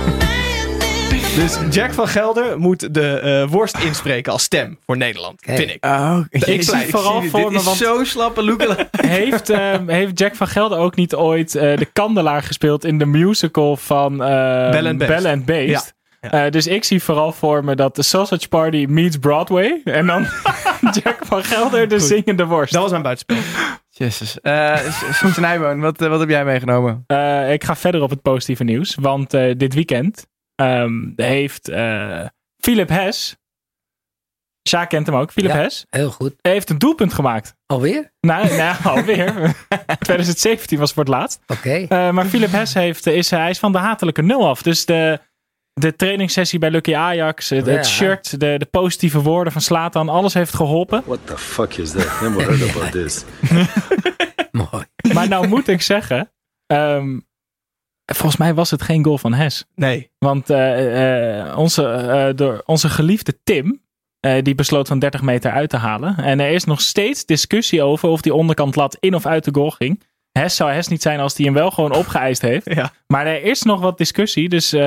Dus Jack van Gelder moet de eh, worst inspreken als stem voor Nederland, vind ik. Oh, Ik zie vooral voor Dit me, is want- zo slappe lookalike. heeft, ehm, heeft Jack van Gelder ook niet ooit eh, de kandelaar gespeeld in de musical van eh Bell and Beast. Bell and Beast? Ja. Eh, dus ik zie vooral voor me dat de Sausage Party meets Broadway. En dan Jack van Gelder, de zingende worst. Dat was mijn buitenspel. Jezus. Eh Snijboon, wat, wat heb jij meegenomen? Eh, ik ga verder op het positieve nieuws. Want eh, dit weekend ehm, heeft eh Philip Hes... Sjaak kent hem ook, Philip Ja. Hes. Heel goed. Heeft een doelpunt gemaakt. Alweer? Nou, nou alweer. 2017 was voor het laatst. Oké. Eh, maar Philip Hess heeft, is, hij is van de hatelijke nul af. Dus de, de trainingssessie bij Lucky Ajax, het, Ja. het shirt, de, de positieve woorden van Slatan, alles heeft geholpen. What the fuck is that? Never heard about this. Mooi. Maar nou moet ik zeggen, ehm, volgens mij was het geen goal van Hess. Nee. Want eh, eh, onze, eh, door onze geliefde Tim, die besloot van 30 meter uit te halen. En er is nog steeds discussie over of die onderkant lat in of uit de goal ging. Hess zou Hess niet zijn als hij hem wel gewoon opgeëist heeft. Ja. Maar er is nog wat discussie, dus eh,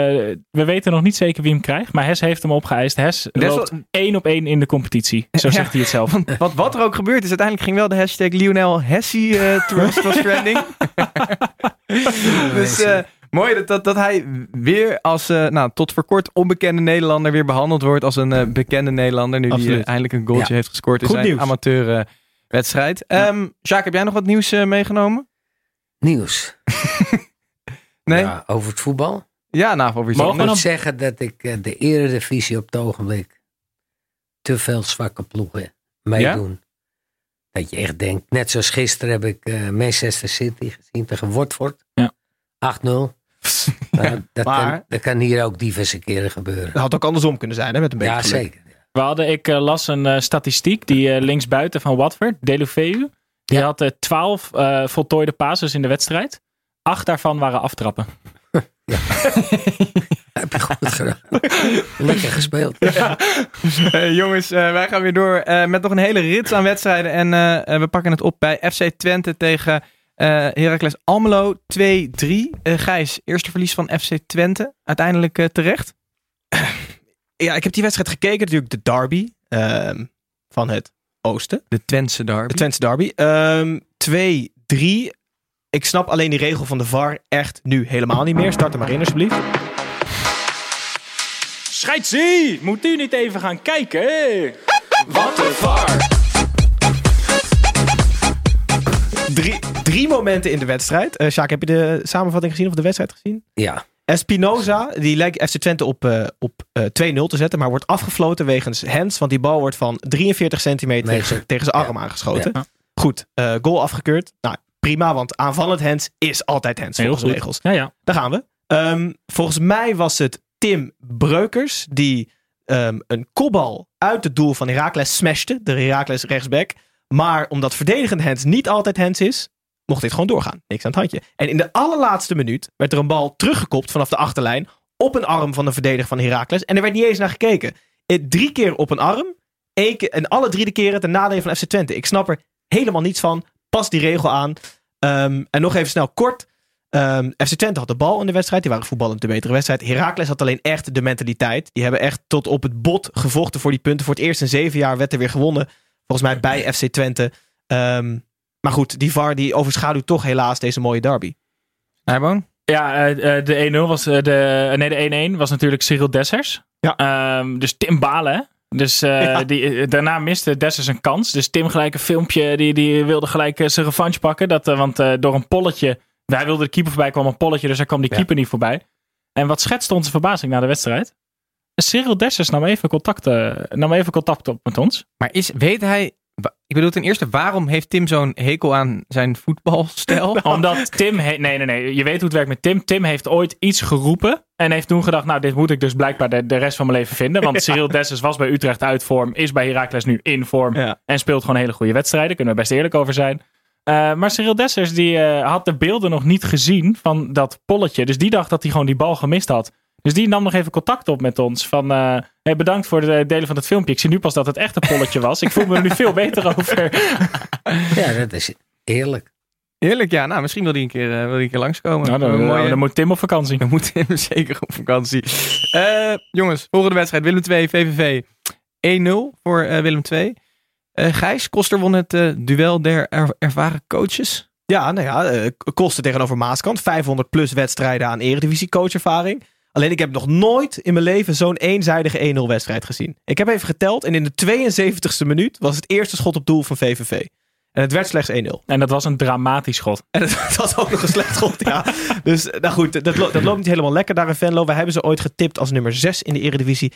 we weten nog niet zeker wie hem krijgt. Maar Hess heeft hem opgeëist. Hess wel- loopt één op één in de competitie. Zo Ja. zegt hij het zelf. Want wat, wat er ook gebeurt is, uiteindelijk ging wel de hashtag Lionel Hessie trust was trending. dus eh, mooi dat, dat, dat hij weer als eh, nou, tot voor kort onbekende Nederlander weer behandeld wordt als een eh, bekende Nederlander. Nu die Absoluut. eh, eindelijk een goaltje Ja. heeft gescoord in Goed zijn nieuws. amateurwedstrijd. Ehm Jacques, heb jij nog wat nieuws meegenomen? Nieuws. Nee? Ja, Ja, over het voetbal. nou, of iets Mogen Ik moet anders. dan- zeggen dat ik eh, de eredivisie op het ogenblik te veel zwakke ploegen meedoen. Dat je echt denkt, net zoals gisteren heb ik eh, Manchester City gezien tegen Watford. Ja. 8-0. Nou, dat, Maar- kan, dat kan hier ook diverse keren gebeuren. Dat had ook andersom kunnen zijn, hè, met een beetje Ja, geluk. zeker. We hadden, ik eh, las een statistiek, die linksbuiten van Watford, Delufeu. Die Ja. had eh, 12 eh, voltooide passes in de wedstrijd. Acht daarvan waren aftrappen. Heb je goed gedaan. Lekker gespeeld. Eh, jongens, eh, wij gaan weer door eh, met nog een hele rits aan wedstrijden. En we pakken het op bij FC Twente tegen eh Heracles Almelo 2-3. Eh, Gijs, eerste verlies van FC Twente. Uiteindelijk terecht. Ja, ik heb die wedstrijd gekeken, natuurlijk de derby ehm, van het oosten. De Twentse derby. De Twentse derby. Ehm 2-3. Ik snap alleen die regel van de VAR echt nu helemaal niet meer. Start er maar in alsjeblieft. Scheidsie! Moet u niet even gaan kijken? Wat een VAR! Drie, drie momenten in de wedstrijd. Eh Sjaak, heb je de samenvatting gezien of de wedstrijd gezien? Ja, Espinoza, die lijkt FC Twente op, eh, op eh, 2-0 te zetten, maar wordt afgefloten wegens hands, want die bal wordt van 43 centimeter Nee, tegen, zijn arm aangeschoten. Goed, eh, goal afgekeurd. Nou, prima, want aanvallend hands is altijd hands volgens de regels. Ja, ja. Daar gaan we. Ehm, volgens mij was het Tim Breukers die ehm, een kopbal uit het doel van Heracles smashte. De Heracles rechtsback. Maar omdat verdedigend hands niet altijd hands is, mocht dit gewoon doorgaan. Niks aan het handje. En in de allerlaatste minuut werd er een bal teruggekopt vanaf de achterlijn op een arm van de verdediger van Heracles. En er werd niet eens naar gekeken. Eh, Drie keer op een arm. En alle drie de keren ten nadele van FC Twente. Ik snap er helemaal niets van. Pas die regel aan. Ehm, en nog even snel kort. Ehm, FC Twente had de bal in de wedstrijd. Die waren voetballend de betere wedstrijd. Heracles had alleen echt de mentaliteit. Die hebben echt tot op het bot gevochten voor die punten. Voor het eerst in zeven jaar werd er weer gewonnen. Volgens mij bij FC Twente. Ehm, maar goed, die VAR die overschaduwt toch helaas deze mooie derby. Nijboon? Ja, eh, eh, de 1-0 was eh, de. nee, de 1-1 was natuurlijk Cyril Dessers. Ja. Ehm, dus Tim Balen. Dus eh, Ja. die, daarna miste Dessers een kans. Dus Tim gelijk een filmpje. Die, die wilde gelijk zijn revanche pakken. Dat, want door een polletje. Wij wilden de keeper voorbij kwam een polletje. Dus daar kwam die Ja. keeper niet voorbij. En wat schetste onze verbazing na de wedstrijd? Cyril Dessers nam even contact, eh, nam even contact op met ons. Maar is, weet hij... Ik bedoel, ten eerste, waarom heeft Tim zo'n hekel aan zijn voetbalstijl? Omdat Tim... he- nee, nee, nee. Je weet hoe het werkt met Tim. Tim heeft ooit iets geroepen. En heeft toen gedacht, nou, dit moet ik dus blijkbaar de, de rest van mijn leven vinden. Want Cyril Dessers was bij Utrecht uit vorm. Is bij Heracles nu in vorm. Ja. En speelt gewoon hele goede wedstrijden. Kunnen we best eerlijk over zijn. Eh, maar Cyril Dessers die, eh, had de beelden nog niet gezien van dat polletje. Dus die dacht dat hij gewoon die bal gemist had. Dus die nam nog even contact op met ons. Van, eh, hey, bedankt voor het delen van het filmpje. Ik zie nu pas dat het echt een polletje was. Ik voel me er nu veel beter over. Ja, dat is eerlijk. Heerlijk, ja. Nou, misschien wil hij een keer, eh, wil hij een keer langskomen. Nou, dan, mooie- dan moet Tim op vakantie. Dan moet Tim zeker op vakantie. Eh, jongens, volgende wedstrijd. Willem 2, VVV. 1-0 voor eh, Willem 2. Eh Gijs, Koster won het eh, duel der er- ervaren coaches. Ja, nou ja, eh, kosten tegenover Maaskant. 500 plus wedstrijden aan eredivisie coachervaring. Alleen ik heb nog nooit in mijn leven zo'n eenzijdige 1-0 wedstrijd gezien. Ik heb even geteld en in de 72e minuut was het eerste schot op doel van VVV. En het werd slechts 1-0. En dat was een dramatisch schot. En het, het was ook nog een slecht schot, ja. Dus nou goed, dat, lo- dat loopt niet helemaal lekker daar in Venlo. Wij hebben ze ooit getipt als nummer 6 in de eredivisie.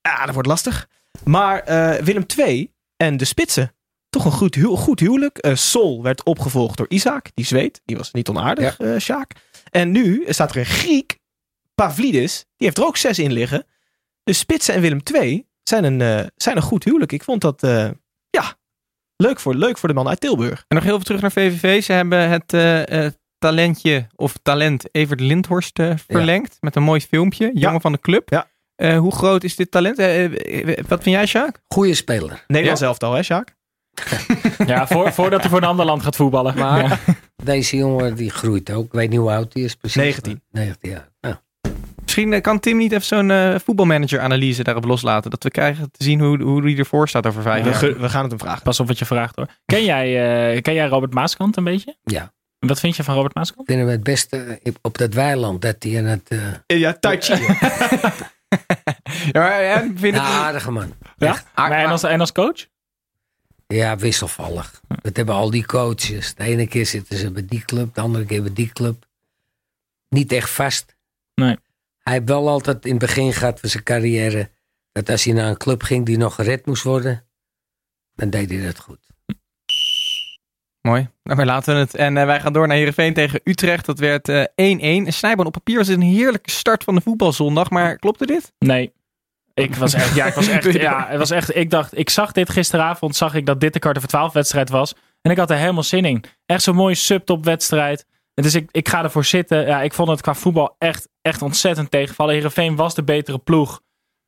Ja, dat wordt lastig. Maar eh, Willem II en de Spitsen, toch een goed, hu- goed huwelijk. Eh, Sol werd opgevolgd door Isaac, die zweet. Die was niet onaardig, eh Sjaak. En nu staat er een Griek, Pavlidis. Die heeft er ook zes in liggen. De Spitsen en Willem II zijn een, eh, zijn een goed huwelijk. Ik vond dat, eh, ja, leuk voor, leuk voor de man uit Tilburg. En nog heel even terug naar VVV. Ze hebben het eh, eh, talentje of talent Evert Lindhorst verlengd. Met een mooi filmpje. Jongen van de club. Ja. Eh, hoe groot is dit talent? Wat vind jij, Sjaak? Goeie speler. Nederlands elftal, hè, Sjaak? Ja, voor, voordat hij voor een ander land gaat voetballen. Maar Ja. deze jongen die groeit ook. Ik weet niet hoe oud hij is precies. 19. 19 jaar. Nou, Misschien eh, kan Tim niet even zo'n eh, voetbalmanager-analyse daarop loslaten. Dat we krijgen te zien hoe, hoe die ervoor staat over vijf We, jaar. ge- we gaan het hem vragen. Pas op wat je vraagt hoor. Ken jij, eh, ken jij Robert Maaskant een beetje? ja. En Wat vind je van Robert Maaskant? Ik vind hem het beste op dat weiland dat hij in het... eh Ja, Tai Chi. Ja, maar, vind aardige man. Ja? Maar en, als, en als coach? Ja, wisselvallig. Dat hebben al die coaches. De ene keer zitten ze bij die club, de andere keer bij die club. Niet echt vast. Nee. Hij heeft wel altijd in het begin gehad van zijn carrière... dat als hij naar een club ging die nog gered moest worden... dan deed hij dat goed. Mooi. Nou, maar laten we het. En eh, wij gaan door naar Heerenveen tegen Utrecht. Dat werd eh, 1-1. Een snijbaan op papier was het een heerlijke start van de voetbalzondag. Maar klopte dit? Nee. Ik was echt, ja, ik was echt, ja, het was echt, ik dacht, ik zag dit gisteravond, zag ik dat dit de kwart over twaalf wedstrijd was. En ik had er helemaal zin in. Echt zo'n mooie subtop wedstrijd. Dus ik, ik ga ervoor zitten. Ja, ik vond het qua voetbal echt, echt ontzettend tegenvallen. Heerenveen was de betere ploeg.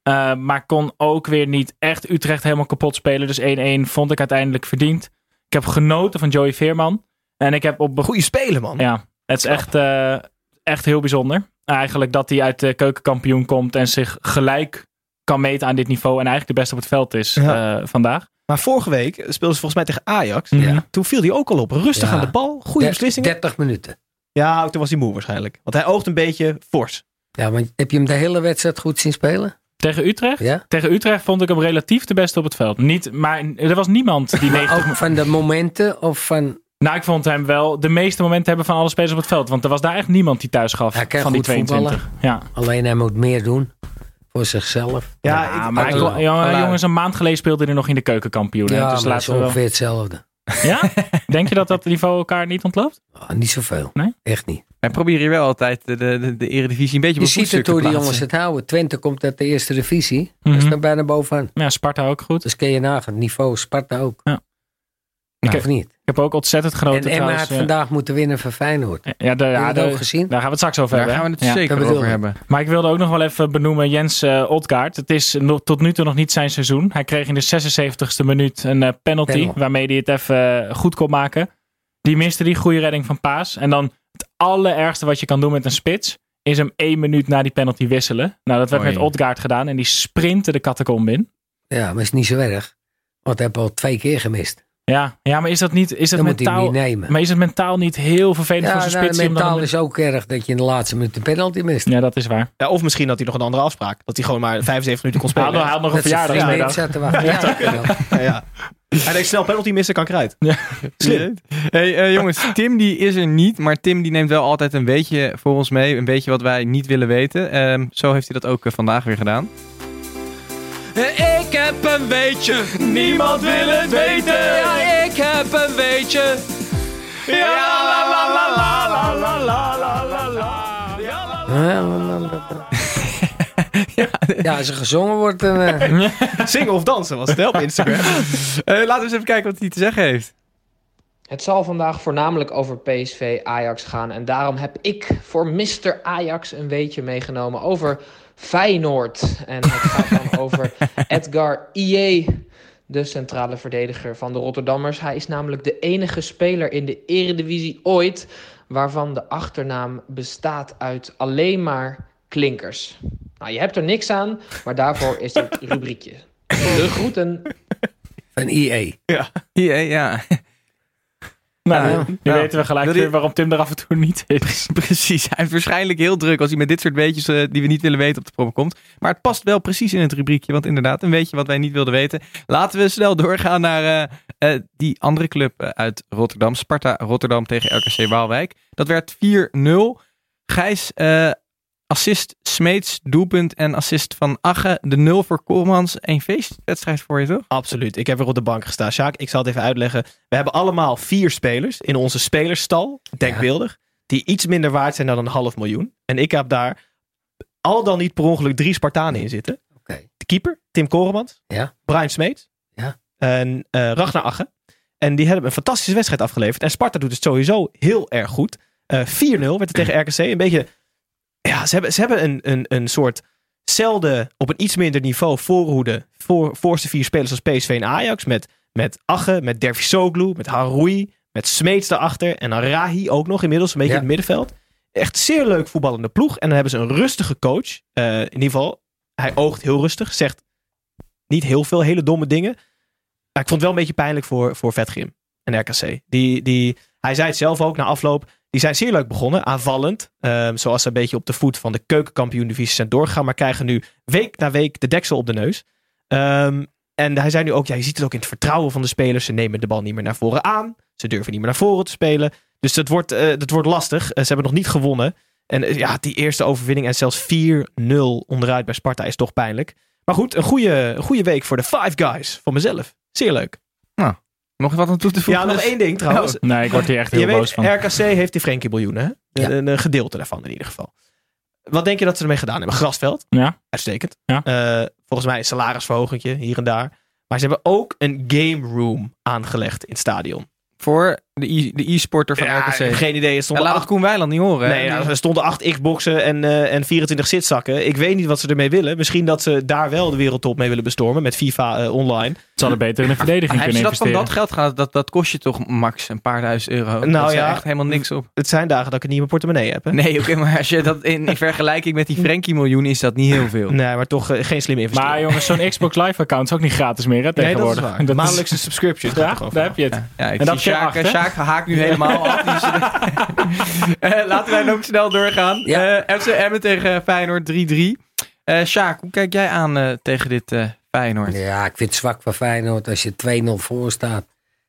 eh, maar kon ook weer niet echt Utrecht helemaal kapot spelen. Dus 1-1 vond ik uiteindelijk verdiend. Ik heb genoten van Joey Veerman. En ik heb op... Goeie spelen, man. Ja, het is echt, eh, echt heel bijzonder. Eigenlijk dat hij uit de keukenkampioen komt en zich gelijk kan meten aan dit niveau. En eigenlijk de beste op het veld is Ja. eh, vandaag. Maar vorige week speelden ze volgens mij tegen Ajax. Ja. Toen viel hij ook al op. Rustig Ja. aan de bal. Goede beslissingen. 30 minuten. Ja, toen was hij moe waarschijnlijk. Want hij oogt een beetje fors. Ja, maar heb je hem de hele wedstrijd goed zien spelen? Tegen Utrecht? Ja? Tegen Utrecht vond ik hem relatief de beste op het veld. Niet, maar er was niemand die 90... Ook van de momenten of van... Nou, ik vond hem wel de meeste momenten hebben van alle spelers op het veld. Want er was daar echt niemand die thuis gaf Hij kan van die goed 22. Ja. Alleen hij moet meer doen voor zichzelf. Ja, Ja, ik- maar ik, jongen, jongens, een maand geleden speelde hij nog in de keukenkampioen. Ja, dus is laten we wel... ongeveer hetzelfde. Ja? Denk je dat dat niveau elkaar niet ontloopt? Oh, niet zoveel. Nee? Echt niet. Wij proberen hier wel altijd de, de, de, eredivisie een beetje op Je ziet het hoe die jongens het houden. Twente komt uit de eerste divisie. Dat is Mhm. dan bijna bovenaan. Ja, Sparta ook goed. Dus kun je nagaan. Het niveau Sparta ook. Ja. Nou, Ik- of niet? Ik heb ook ontzettend genoten En Emma had eh, vandaag moeten winnen van Feyenoord. Ja, de, Heb ja ook gezien? daar gaan we het straks over Daar hebben. gaan we het? Ja. zeker over hebben. Maar ik wilde ook nog wel even benoemen Jens uh, Odgaard. Het is nog, tot nu toe nog niet zijn seizoen. Hij kreeg in de 76ste minuut een eh, penalty. Waarmee hij het even eh, goed kon maken. Die miste die goede redding van Paas. En dan het allerergste wat je kan doen met een spits. Is hem één minuut na die penalty wisselen. Nou, dat werd Oei. met Odgaard gedaan. En die sprintte de catacombe in. Ja, maar is niet zo erg. Want hij heeft al twee keer gemist. Ja, ja maar is dat niet, is dat Dan moet hij hem mentaal... niet nemen. Maar is het mentaal niet heel vervelend Ja, voor zijn nou, spits? dan mentaal is ook erg dat je in de laatste minuut de penalty mist. Ja, dat is waar. Ja, of misschien had hij nog een andere afspraak. Dat hij gewoon maar 75 minuten kon spelen. hij had nog een Dat verjaardag. Ja, dat. Ja, ja. Hij denkt snel penalty missen, kan ik eruit. Slim. Hey, eh, jongens, Tim die is er niet, maar Tim die neemt wel altijd een beetje voor ons mee. Een beetje wat wij niet willen weten. Ehm, zo heeft hij dat ook eh, vandaag weer gedaan. Ik heb een weetje, niemand wil het weten. Ja, ik heb een weetje. Ja, la la la la la la la la la la. Ja, la, la, la, la. Ja, als er gezongen wordt, dan... eh, Zingen of dansen was het hè, op Instagram. Eh, laten we eens even kijken wat hij te zeggen heeft. Het zal vandaag voornamelijk over PSV Ajax gaan. En daarom heb ik voor Mr. Ajax een weetje meegenomen over Feyenoord. En het gaat dan over Edgar Ié, de centrale verdediger van de Rotterdammers. Hij is namelijk de enige speler in de Eredivisie ooit waarvan de achternaam bestaat uit alleen maar klinkers. Nou, je hebt er niks aan, maar daarvoor is dit rubriekje. De groeten. Een IE. Ja. Ja, ja. Nou, Ja. nu Ja. weten we gelijk weer waarom Tim er af en toe niet is. Precies, hij is waarschijnlijk heel druk als hij met dit soort weetjes eh, die we niet willen weten op de proppen komt. Maar het past wel precies in het rubriekje, want inderdaad, een weetje wat wij niet wilden weten. Laten we snel doorgaan naar eh, eh, die andere club uit Rotterdam, Sparta Rotterdam tegen RKC Waalwijk. Dat werd 4-0. Gijs, eh, assist Smeets, doelpunt en assist van Agge. De 0 voor Koolmans. Een feestwedstrijd voor je, toch? Absoluut. Ik heb weer op de bank gestaan. Sjaak, ik zal het even uitleggen. We hebben allemaal vier spelers in onze spelersstal, denkbeeldig, die iets minder waard zijn dan een half miljoen. En ik heb daar al dan niet per ongeluk drie Spartanen in zitten. De keeper, Tim Koremans. Ja. Brian Smeets. Ja. En eh Ragnar Agge. En die hebben een fantastische wedstrijd afgeleverd. En Sparta doet het sowieso heel erg goed. Eh 4-0 werd het tegen RKC. Een beetje... Ja, ze hebben, ze hebben een, een, een soort zelden op een iets minder niveau voorhoede voor voorste vier spelers als PSV en Ajax. Met, met Agge, met Dervisoglu, met Haroui, met Smeets daarachter. En dan Rahi ook nog inmiddels, een beetje Ja. in het middenveld. Echt zeer leuk voetballende ploeg. En dan hebben ze een rustige coach. Eh, in ieder geval, hij oogt heel rustig. Zegt niet heel veel hele domme dingen. Maar ik vond het wel een beetje pijnlijk voor, voor Vetgrim en RKC. Die, die, hij zei het zelf ook na afloop. Die zijn zeer leuk begonnen, aanvallend. Ehm, zoals ze een beetje op de voet van de keukenkampioen-divisie zijn doorgegaan. Maar krijgen nu week na week de deksel op de neus. Ehm, en hij zei nu ook, ja, je ziet het ook in het vertrouwen van de spelers. Ze nemen de bal niet meer naar voren aan. Ze durven niet meer naar voren te spelen. Dus dat wordt, eh, dat wordt lastig. Eh, ze hebben nog niet gewonnen. En eh, ja, die eerste overwinning en zelfs 4-0 onderuit bij Sparta is toch pijnlijk. Maar goed, een goede, goede week voor de Five Guys. Van mezelf. Zeer leuk. Nou, nog wat aan toe te voegen? Ja, nog één ding trouwens. Nee, ik word hier echt heel je boos weet, van. RKC heeft die Frenkie miljoenen. Hè? Ja. Een, een gedeelte daarvan in ieder geval. Wat denk je dat ze ermee gedaan hebben? Grasveld. Ja. Uitstekend. Ja. Eh, volgens mij een salarisverhogingje hier en daar. Maar ze hebben ook een game room aangelegd in het stadion. Voor de e- de e-sporter van Ja, RKC. geen idee. Er stonden laat acht- het Koen Weiland niet horen. Nee, nou, er stonden acht Xboxen en, eh, en 24 zitzakken. Ik weet niet wat ze ermee willen. Misschien dat ze daar wel de wereldtop mee willen bestormen met FIFA eh, online. Ze hadden beter in de verdediging kunnen ze dat van investeren. dat geld gaan? Dat, dat kost je toch max een paar duizend euro? Nou dat is ja. echt helemaal niks op. Het zijn dagen dat ik het niet in mijn portemonnee heb. Hè? Nee, oké, maar als je dat in, in vergelijking met die Frenkie miljoen is dat niet heel veel. Nee, maar toch eh, geen slimme investering. Maar jongens, zo'n Xbox Live account is ook niet gratis meer hè, nee, dat is tegenwoordig. waar. Dat Maandelijkse subscription. gaat Ja, daar heb je het. Ja, ik En dat Sjaak? Sjaak haakt nu helemaal af. Eh, laten wij ook snel doorgaan. Eh, FC Emmen tegen Feyenoord 3-3. Eh Sjaak, hoe kijk jij aan tegen dit eh, Feyenoord? Ja, ik vind het zwak van Feyenoord als je 2-0 voor staat.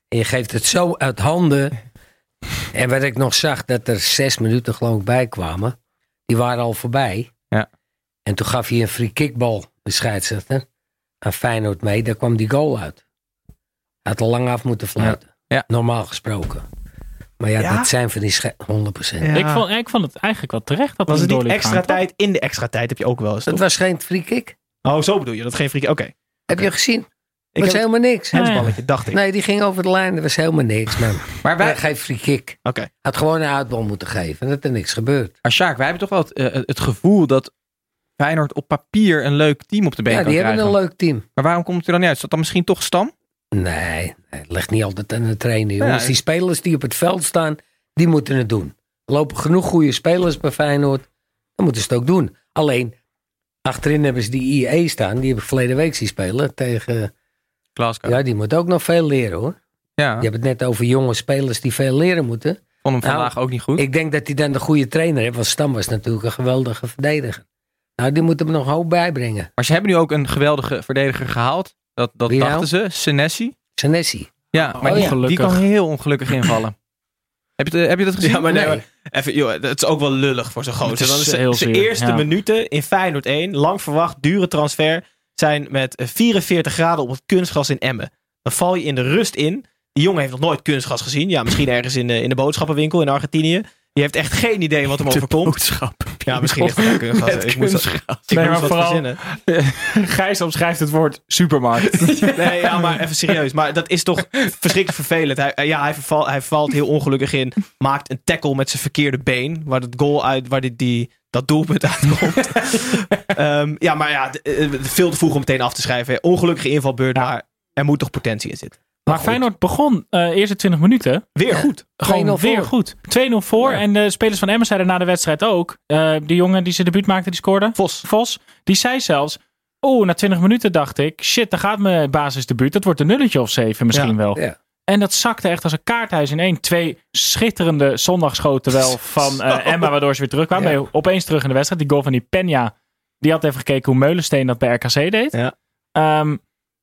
En je geeft het zo uit handen. En wat ik nog zag, dat er zes minuten geloof ik bij kwamen. Die waren al voorbij. Ja. En toen gaf hij een free kickbal, de scheidsrechter, aan Feyenoord mee. Daar kwam die goal uit. Hij had al lang af moeten fluiten. Ja. Normaal gesproken. Maar ja, Ja? dat zijn van die sche- 100%. Ja. Ik, vond, ik vond het eigenlijk wel terecht dat Was het niet extra gaan, toch? tijd? In de extra tijd heb je ook wel eens. Dat toch? was geen free kick. Oh, zo bedoel je. Dat geen freak. Oké. Heb je gezien? Ik was heb helemaal niks. Ja. handsballetje, dacht ik. Nee, die ging over de lijn. Dat was helemaal niks, man. Maar wij, Wij... Geen free kick. Oké. Had gewoon een uitbal moeten geven. En dat er niks gebeurt. maar Sjaak, wij hebben toch wel het, eh, het gevoel dat Feyenoord op papier een leuk team op de been Ja, kan die hebben krijgen. een leuk team. Maar waarom komt het er dan niet uit? Is dat dan misschien toch Stam? Nee, het ligt niet altijd aan de trainer. Jongens. Ja, die spelers die op het veld staan, die moeten het doen. Er lopen genoeg goede spelers bij Feyenoord. Dan moeten ze het ook doen. Alleen, achterin hebben ze die IE staan. Die heb ik verleden week zien spelen tegen... Glasgow. Ja, die moet ook nog veel leren hoor. Ja, Je hebt het net over jonge spelers die veel leren moeten. vond hem Nou, vandaag ook niet goed. Ik denk dat hij dan de goede trainer heeft. Want Stam was natuurlijk een geweldige verdediger. Nou, die moeten hem nog hoop bijbrengen. Maar ze hebben nu ook een geweldige verdediger gehaald. Dat, dat Wie nou? dachten ze. Senesi. Senesi. Ja, maar die, die kan heel ongelukkig invallen. heb, je het, heb je dat gezien? Ja, maar nee, Nee. even, joh, het is ook wel lullig voor zo'n Het gozer. is heel zijn eerste ja. minuten in Feyenoord 1, lang verwacht, dure transfer, zijn met eh, 44 graden op het kunstgras in Emmen. Dan val je in de rust in. Die jongen heeft nog nooit kunstgras gezien. Ja, misschien ergens in de, in de boodschappenwinkel in Argentinië. Je heeft echt geen idee wat hem overkomt. boodschap. Ja, misschien ligt het kunstgras. Met Ik moest dat- kunstgras. Ik Nee, moest maar vooral-. Gijs omschrijft het woord supermarkt. Nee, ja, maar even serieus. Maar dat is toch verschrikkelijk vervelend. Hij, ja, hij, verval, hij valt heel ongelukkig in. Maakt een tackle met zijn verkeerde been. Waar het goal uit, waar dit, die, dat doelpunt uitkomt. Ehm, ja, maar ja, eh, veel te vroeg om meteen af te schrijven. Ongelukkige invalbeurt, maar er moet toch potentie in zitten. Maar Feyenoord begon eh eerste 20 minuten Weer goed. gewoon 2-0 weer voor. goed. 2-0 voor. En de spelers van Emmen zeiden na de wedstrijd ook. eh, die jongen die zijn debuut maakte, die scoorde. Vos. Vos. Die zei zelfs. Oeh, na 20 minuten dacht ik. Shit, daar gaat mijn basisdebuut. Dat wordt een nulletje of zeven misschien Ja. wel. Ja. En dat zakte echt als een kaarthuis in één. Twee schitterende zondagschoten wel van eh, Emma, waardoor ze weer je Opeens terug in de wedstrijd. Die goal van die Peña. Die had even gekeken hoe Meulensteen dat bij RKC deed. Ja. Ehm,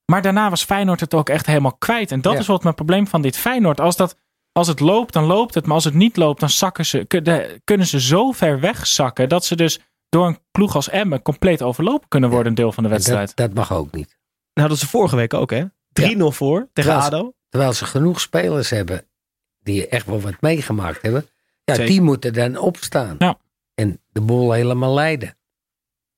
maar daarna was Feyenoord het ook echt helemaal kwijt. En dat Ja. is wat mijn probleem van dit Feyenoord. Als, dat, als het loopt, dan loopt het. Maar als het niet loopt, dan zakken ze, kunnen ze zo ver wegzakken. Dat ze dus door een ploeg als Emmen compleet overlopen kunnen worden. Een deel van de wedstrijd. Dat, dat mag ook niet. Nou, dat is vorige week ook, hè? 3-0 voor tegen Ja. ADO. Terwijl ze genoeg spelers hebben die echt wel wat meegemaakt hebben. Ja, Zeker. die moeten dan opstaan. Ja. En de boel helemaal leiden.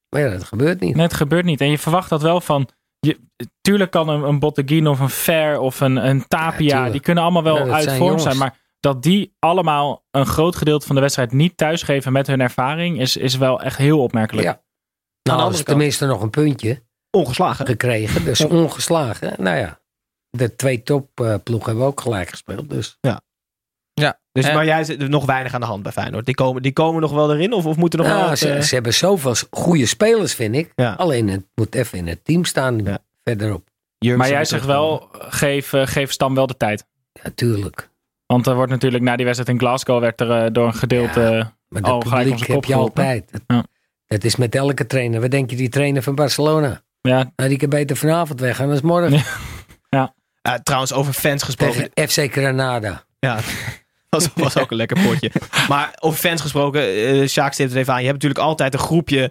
Maar ja, dat gebeurt niet. Nee, het gebeurt niet. En je verwacht dat wel van. Je, tuurlijk kan een, een Botteguin of een Fer of een, een Tapia. die kunnen allemaal wel Ja, uit zijn vorm jongens. zijn. Maar dat die allemaal een groot gedeelte van de wedstrijd niet thuisgeven met hun ervaring. Is, is wel echt heel opmerkelijk. Ja. Nou, kant- tenminste nog een puntje Ongeslagen. gekregen. Dus ongeslagen. Nou ja, de twee topploegen hebben ook gelijk gespeeld. Dus Ja. Dus, Eh, maar jij zit er nog weinig aan de hand bij Feyenoord. Die komen, die komen nog wel erin? Of, of moeten er nog wel nou, wat, ze, eh, ze hebben zoveel goede spelers, vind ik. Ja. Alleen het moet even in het team staan Ja. verderop. Maar jij zegt wel, geef, eh, geef Stam wel de tijd. Ja, tuurlijk. Want er wordt natuurlijk na die wedstrijd in Glasgow werd er door een gedeelte. Ja. Maar dat Oh, gelijk publiek heb kop je altijd. Dat, Ja. dat is met elke trainer. Wat denk je, die trainer van Barcelona? ja, Nou, die kan beter vanavond weggaan dan morgen. Ja. Ja, trouwens, over fans gesproken. Tegen FC Granada. Ja, was, was ook een lekker potje. Maar over fans gesproken, eh Sjaak het even aan. Je hebt natuurlijk altijd een groepje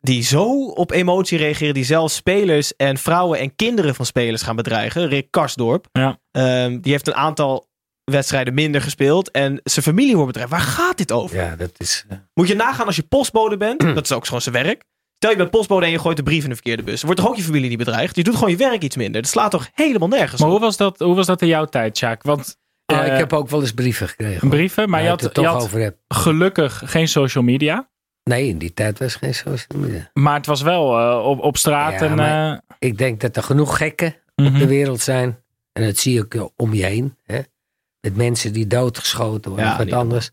die zo op emotie reageren. Die zelfs spelers en vrouwen en kinderen van spelers gaan bedreigen. Rick Karsdorp. Ja. Ehm, die heeft een aantal wedstrijden minder gespeeld. En zijn familie wordt bedreigd. Waar gaat dit over? Ja, dat is... eh, Moet je nagaan als je postbode bent. dat is ook gewoon zijn werk. Stel je bent postbode en je gooit de brief in de verkeerde bus. Wordt toch ook je familie niet bedreigd? Je doet gewoon je werk iets minder. Dat slaat toch helemaal nergens maar op? hoe was, dat, hoe was dat in jouw tijd, Sjaak? Want eh, ik heb ook wel eens brieven gekregen. brieven, maar je ik had, het toch je had over heb. gelukkig geen social media. Nee, in die tijd was geen social media. Maar het was wel eh, op, op straat. Ja, en, eh, Ik denk dat er genoeg gekken op mhm. de wereld zijn. En dat zie ik om je heen. Hè? Met mensen die doodgeschoten worden Ja, of wat niet anders.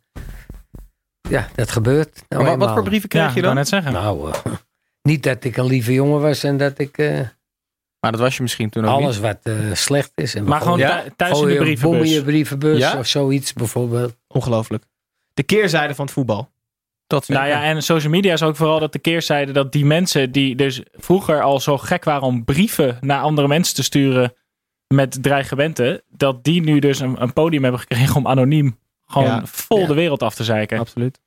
Ja, dat gebeurt. Nou Maar wat, voor brieven ja, ik je dan? net zeggen. Nou, eh, niet dat ik een lieve jongen was en dat ik eh, Maar dat was je misschien toen ook alles niet. wat eh, slecht is. En maar gewoon Ja? thuis in de brievenbus. je brievenbus Ja? of zoiets bijvoorbeeld. Ongelooflijk. De keerzijde van het voetbal. Dat Nou ja, en social media is ook vooral dat de keerzijde dat die mensen die dus vroeger al zo gek waren om brieven naar andere mensen te sturen met dreigementen, dat die nu dus een, een podium hebben gekregen om anoniem gewoon Ja. vol Ja. de wereld af te zeiken. Absoluut.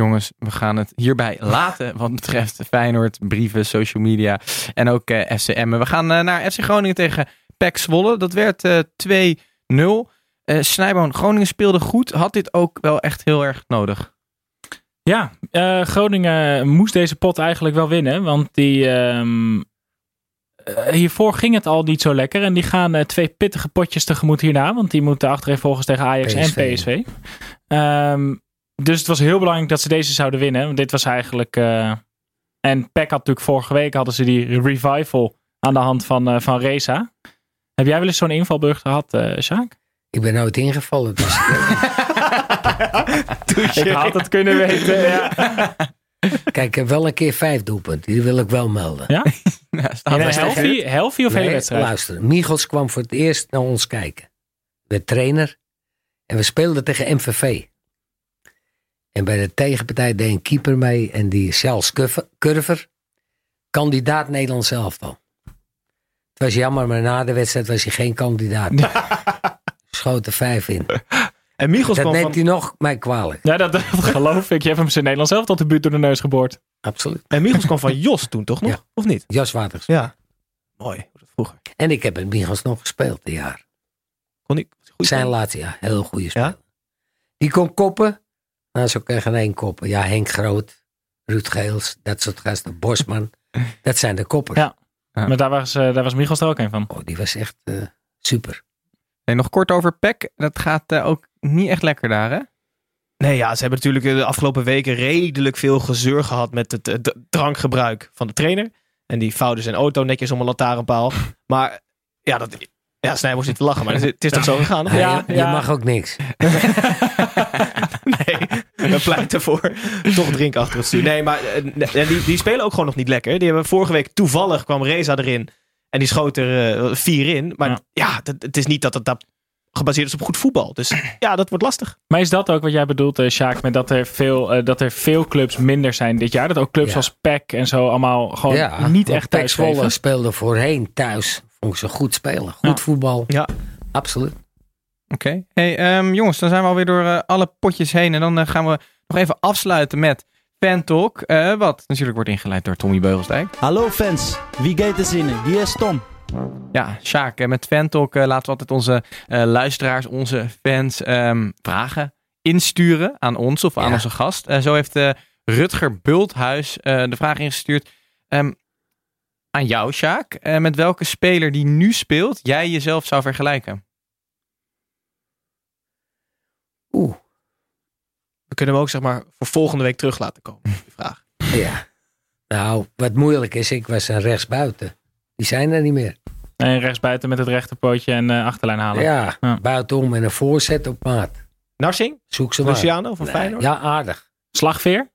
Jongens, we gaan het hierbij laten wat betreft Feyenoord, brieven, social media en ook eh FCM. We gaan eh, naar FC Groningen tegen PEC Zwolle. Dat werd eh 2-0. Eh Snijboon, Groningen speelde goed. Had dit ook wel echt heel erg nodig? Ja, eh, Groningen moest deze pot eigenlijk wel winnen. Want die, ehm, eh, hiervoor ging het al niet zo lekker. En die gaan eh, twee pittige potjes tegemoet hierna. Want die moeten achtereenvolgens tegen Ajax en PSV. PSV. Dus het was heel belangrijk dat ze deze zouden winnen. Want dit was eigenlijk... eh, en PEC had natuurlijk vorige week hadden ze die revival aan de hand van, eh, van Reza. Heb jij wel eens zo'n invalbeurt gehad, eh Sjaak? Ik ben nooit ingevallen. Dus Ik had het kunnen weten, ja. kijk, ik heb wel een keer vijf doelpunten. Die wil ik wel melden. Ja? Ja, staat of hele Nee, wedstrijd? Luister, Michels kwam voor het eerst naar ons kijken. De trainer. En we speelden tegen MVV. En bij de tegenpartij deed een keeper mee. En die Charles Curver-. Kandidaat Nederlands elftal. Het was jammer, maar na de wedstrijd was hij geen kandidaat. Schoot er vijf in. En Michels Dat neemt van, hij nog mij kwalijk. Ja, dat, dat geloof ik. Je hebt hem zijn Nederlands zelf tot de buurt door de neus geboord. Absoluut. en Michels kwam van Jos toen toch nog? Ja. Of niet? Jas Waters. Ja. Mooi. Vroeger. En ik heb met Michels nog gespeeld, een jaar. Kon ik, goed Zijn laatste jaar. Heel goede speler. Die kon koppen. Nou, zo kan geen één koppen. Ja, Henk Groot, Ruud Geels, dat soort gasten. Bosman. dat zijn de koppers. Ja. Maar daar was, eh, daar was Michels er ook een van. Oh, die was echt eh, super. Nee, nog kort over PEC. Dat gaat eh, ook niet echt lekker daar, hè? Nee, ja, ze hebben natuurlijk de afgelopen weken redelijk veel gezeur gehad met het drankgebruik van de trainer. En die vouwde zijn auto netjes om een lantaarnpaal. Maar ja, dat, ja Snijboom zit te lachen, maar het is, toch zo gegaan? Ja, je, je mag ook niks. Nee, we pleiten voor toch drinken achter het stuur. Nee, maar eh, en die, die spelen ook gewoon nog niet lekker. Die hebben vorige week toevallig kwam Reza erin. En die schoot er eh, vier in. Maar ja, het, het is niet dat het daar gebaseerd is op goed voetbal. Dus ja, dat wordt lastig. Maar is dat ook wat jij bedoelt, eh Sjaak, met dat er, veel, dat er veel clubs minder zijn dit jaar? Dat ook clubs Ja. als PEC en zo allemaal gewoon ja, niet echt thuis Zwolle geven? speelde voorheen thuis. Vond ik ze goed spelen. Goed voetbal. Ja. Absoluut. Oké. Hey, ehm, jongens, dan zijn we alweer door eh, alle potjes heen. En dan eh, gaan we nog even afsluiten met Fan Talk. eh, wat natuurlijk wordt ingeleid door Tommy Beugelsdijk. Hallo fans, wie gaat er zinnen? Hier is Tom. Ja, Sjaak, met Fan Talk eh, laten we altijd onze luisteraars, onze fans ehm, vragen insturen aan ons of aan Ja. onze gast. Zo heeft Rutger Bulthuis de vraag ingestuurd ehm, aan jou, Sjaak. Met welke speler die nu speelt jij jezelf zou vergelijken? Oeh. We kunnen hem ook zeg maar voor volgende week terug laten komen. Die vraag. Ja. Nou, wat moeilijk is, ik was een rechtsbuiten. Die zijn er niet meer. En rechtsbuiten met het rechterpootje en eh, achterlijn halen. Ja, buitenom en een voorzet op maat. Narsing? Zoek ze maar. Luciano van Nee, Feyenoord? Ja, aardig. Slagveer?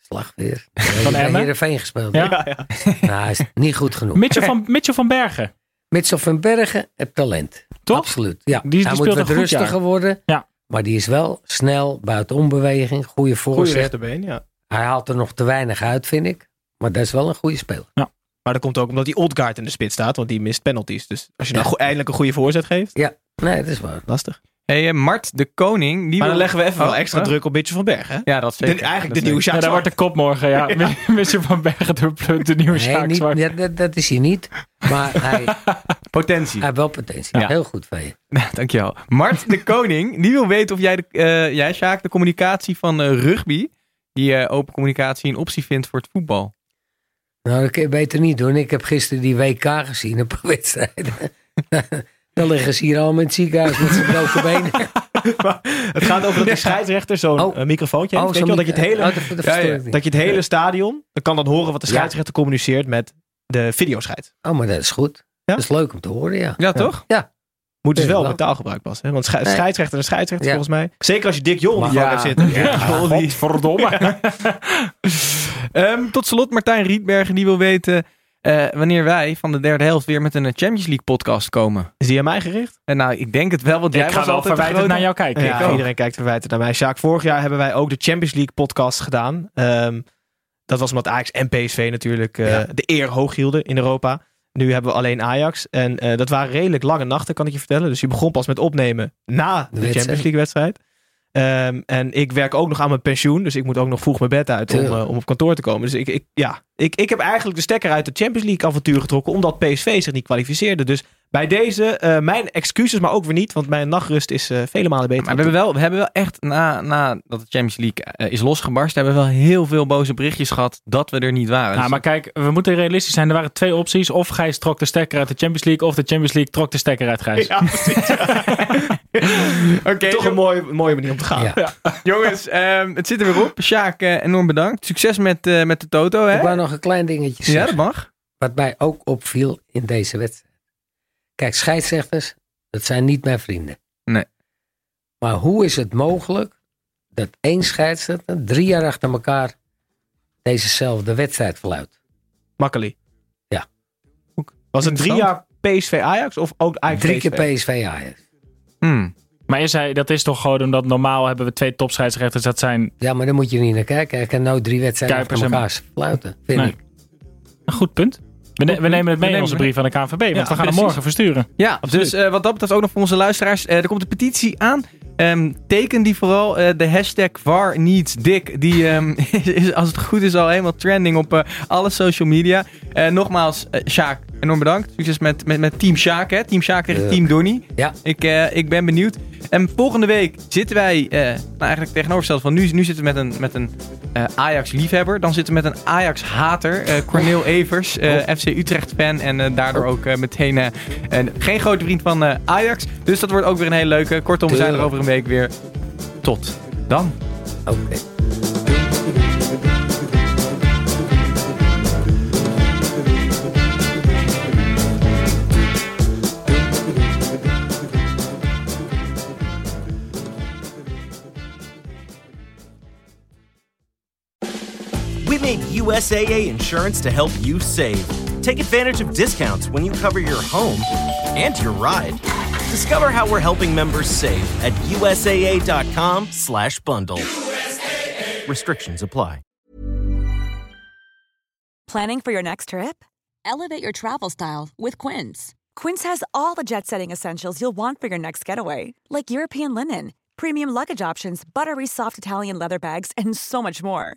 Slagveer. Van Emmen? Heerenveen gespeeld. Ja. Ja, ja. Nou, hij is niet goed genoeg. Mitchell van, Mitchell van Bergen. Mitchell van Bergen heeft talent. Toch? Absoluut. Ja. Die- die hij speelt moet wat goed rustiger jaar. worden. Ja. Maar die is wel snel, buitenom beweging, goede Goeie voorzet. rechterbeen, ja. Hij haalt er nog te weinig uit, vind ik. Maar dat is wel een goede speler. Maar dat komt ook omdat die Oldgaard in de spits staat, want die mist penalties. Dus als je nou eindelijk een goede voorzet geeft, Ja, nee, dat is waar. lastig. Hey, eh, Mart de Koning. Die Maar dan wil- leggen we even Oh, wel extra oh. druk op Bitje van Berg, hè? Ja, dat De- zeker. eigenlijk Dat de nieuwe. Sjaak Ja, daar wordt de kop morgen. Ja. Mitchell van Bergen de, de nieuwe Nee, Sjaak niet, Zwart. ja, dat, dat is hij niet. Maar hij, hij Potentie. heeft wel potentie. Ja. Heel goed van je. Dankjewel. Mart de Koning, die wil weten of jij, de, eh, jij Sjaak, de communicatie van eh, rugby, die eh, open communicatie, een optie vindt voor het voetbal. Nou, dat kun je beter niet doen. Ik heb gisteren die WK gezien, een paar wedstrijden. Dan liggen ze hier allemaal in het ziekenhuis met zijn broken benen. Het gaat over dat die scheidsrechter zo'n Oh. eh, microfoontje heeft. Oh, Weet je wel, dat je het hele, oh, dat- Ja, ja, je het hele stadion, dan kan dan horen wat de Ja. scheidsrechter communiceert met de videoscheids. Oh, maar dat is goed. Ja? Dat is leuk om te horen, ja. Ja, toch? Ja. Moet dus wel met taalgebruik passen. Hè? Want sche- Nee. scheidsrechter en scheidsrechter Ja. volgens mij. Zeker als je Dick Jol in die hebt zitten. Ja, Godverdomme. Ehm, tot slot, Martijn Rietbergen, die wil weten eh, wanneer wij van de derde helft weer met een eh, Champions League podcast komen. Is die aan mij gericht? En nou, ik denk het wel, want jij Ik ga was wel verwijtend grote... naar jou kijken. Ja, iedereen kijkt verwijtend naar mij. Sjaak, vorig jaar hebben wij ook de Champions League podcast gedaan. Ehm, dat was omdat Ajax en PSV natuurlijk eh, Ja. de eer hoog hielden in Europa. Nu hebben we alleen Ajax. En eh, dat waren redelijk lange nachten, kan ik je vertellen. Dus je begon pas met opnemen na de. Champions League wedstrijd. Ehm, en ik werk ook nog aan mijn pensioen. Dus ik moet ook nog vroeg mijn bed uit om, eh, om op kantoor te komen. Dus ik, ik, ja, ik, ik heb eigenlijk de stekker uit de Champions League avontuur getrokken. Omdat PSV zich niet kwalificeerde. Dus bij deze, eh, mijn excuses, maar ook weer niet. Want mijn nachtrust is eh, vele malen beter. Maar we hebben wel, we hebben wel echt, na, na dat de Champions League eh, is losgebarsten, hebben we wel heel veel boze berichtjes gehad dat we er niet waren. Ja, Dus- maar kijk, we moeten realistisch zijn. Er waren twee opties. Of Gijs trok de stekker uit de Champions League. Of de Champions League trok de stekker uit Gijs. Ja, precies. Oké, Toch een mooie, mooie manier om te gaan. Ja. jongens, ehm, het zit er weer op. Sjaak, eh, enorm bedankt. Succes met, eh, met de Toto, hè? Ik wou nog een klein dingetje Ja, zeggen. dat mag. Wat mij ook opviel in deze wedstrijd. Kijk, scheidsrechters, dat zijn niet mijn vrienden. Nee. Maar hoe is het mogelijk dat één scheidsrechter drie jaar achter elkaar dezezelfde wedstrijd verluidt? Makkelijk. Ja. Was het drie jaar PSV Ajax of ook Ajax Drie keer PSV? Ajax. Hmm. Maar je zei, dat is toch gewoon omdat normaal hebben we twee topscheidsrechters. Dat zijn Ja, maar daar moet je niet naar kijken. Hij kan nooit drie wedstrijden Kuipers achter elkaar fluiten, vind Nee. ik. een goed punt. We, ne- we nemen het mee in onze brief aan de KNVB. Want Ja, we gaan hem morgen versturen. Ja, dus eh, wat dat betreft ook nog voor onze luisteraars. eh, er komt een petitie aan. Ehm, teken die vooral eh, de hashtag VAR needs Dick. Die ehm, is, als het goed is al helemaal trending op alle social media. Nogmaals, Sjaak, enorm bedankt. Succes met, met, met Team Sjaak, hè? Team Sjaak tegen. Team Donny. Ja. Ik, eh, ik ben benieuwd. En volgende week zitten wij, eh, nou eigenlijk tegenovergesteld van nu, nu zitten we met een, met een eh, Ajax-liefhebber. Dan zitten we met een Ajax-hater, eh Cornel Evers, eh, FC Utrecht-fan. En daardoor ook meteen een, geen grote vriend van Ajax. Dus dat wordt ook weer een hele leuke. Kortom, we zijn er over een week weer. Tot dan. Oké. We USAA insurance to help you save. Take advantage of discounts when you cover your home and your ride. Discover how we're helping members save at USAA.com/bundle. Restrictions apply. Planning for your next trip? Elevate your travel style with Quince. Quince has all the jet setting essentials you'll want for your next getaway, like European linen, premium luggage options, buttery soft Italian leather bags, and so much more.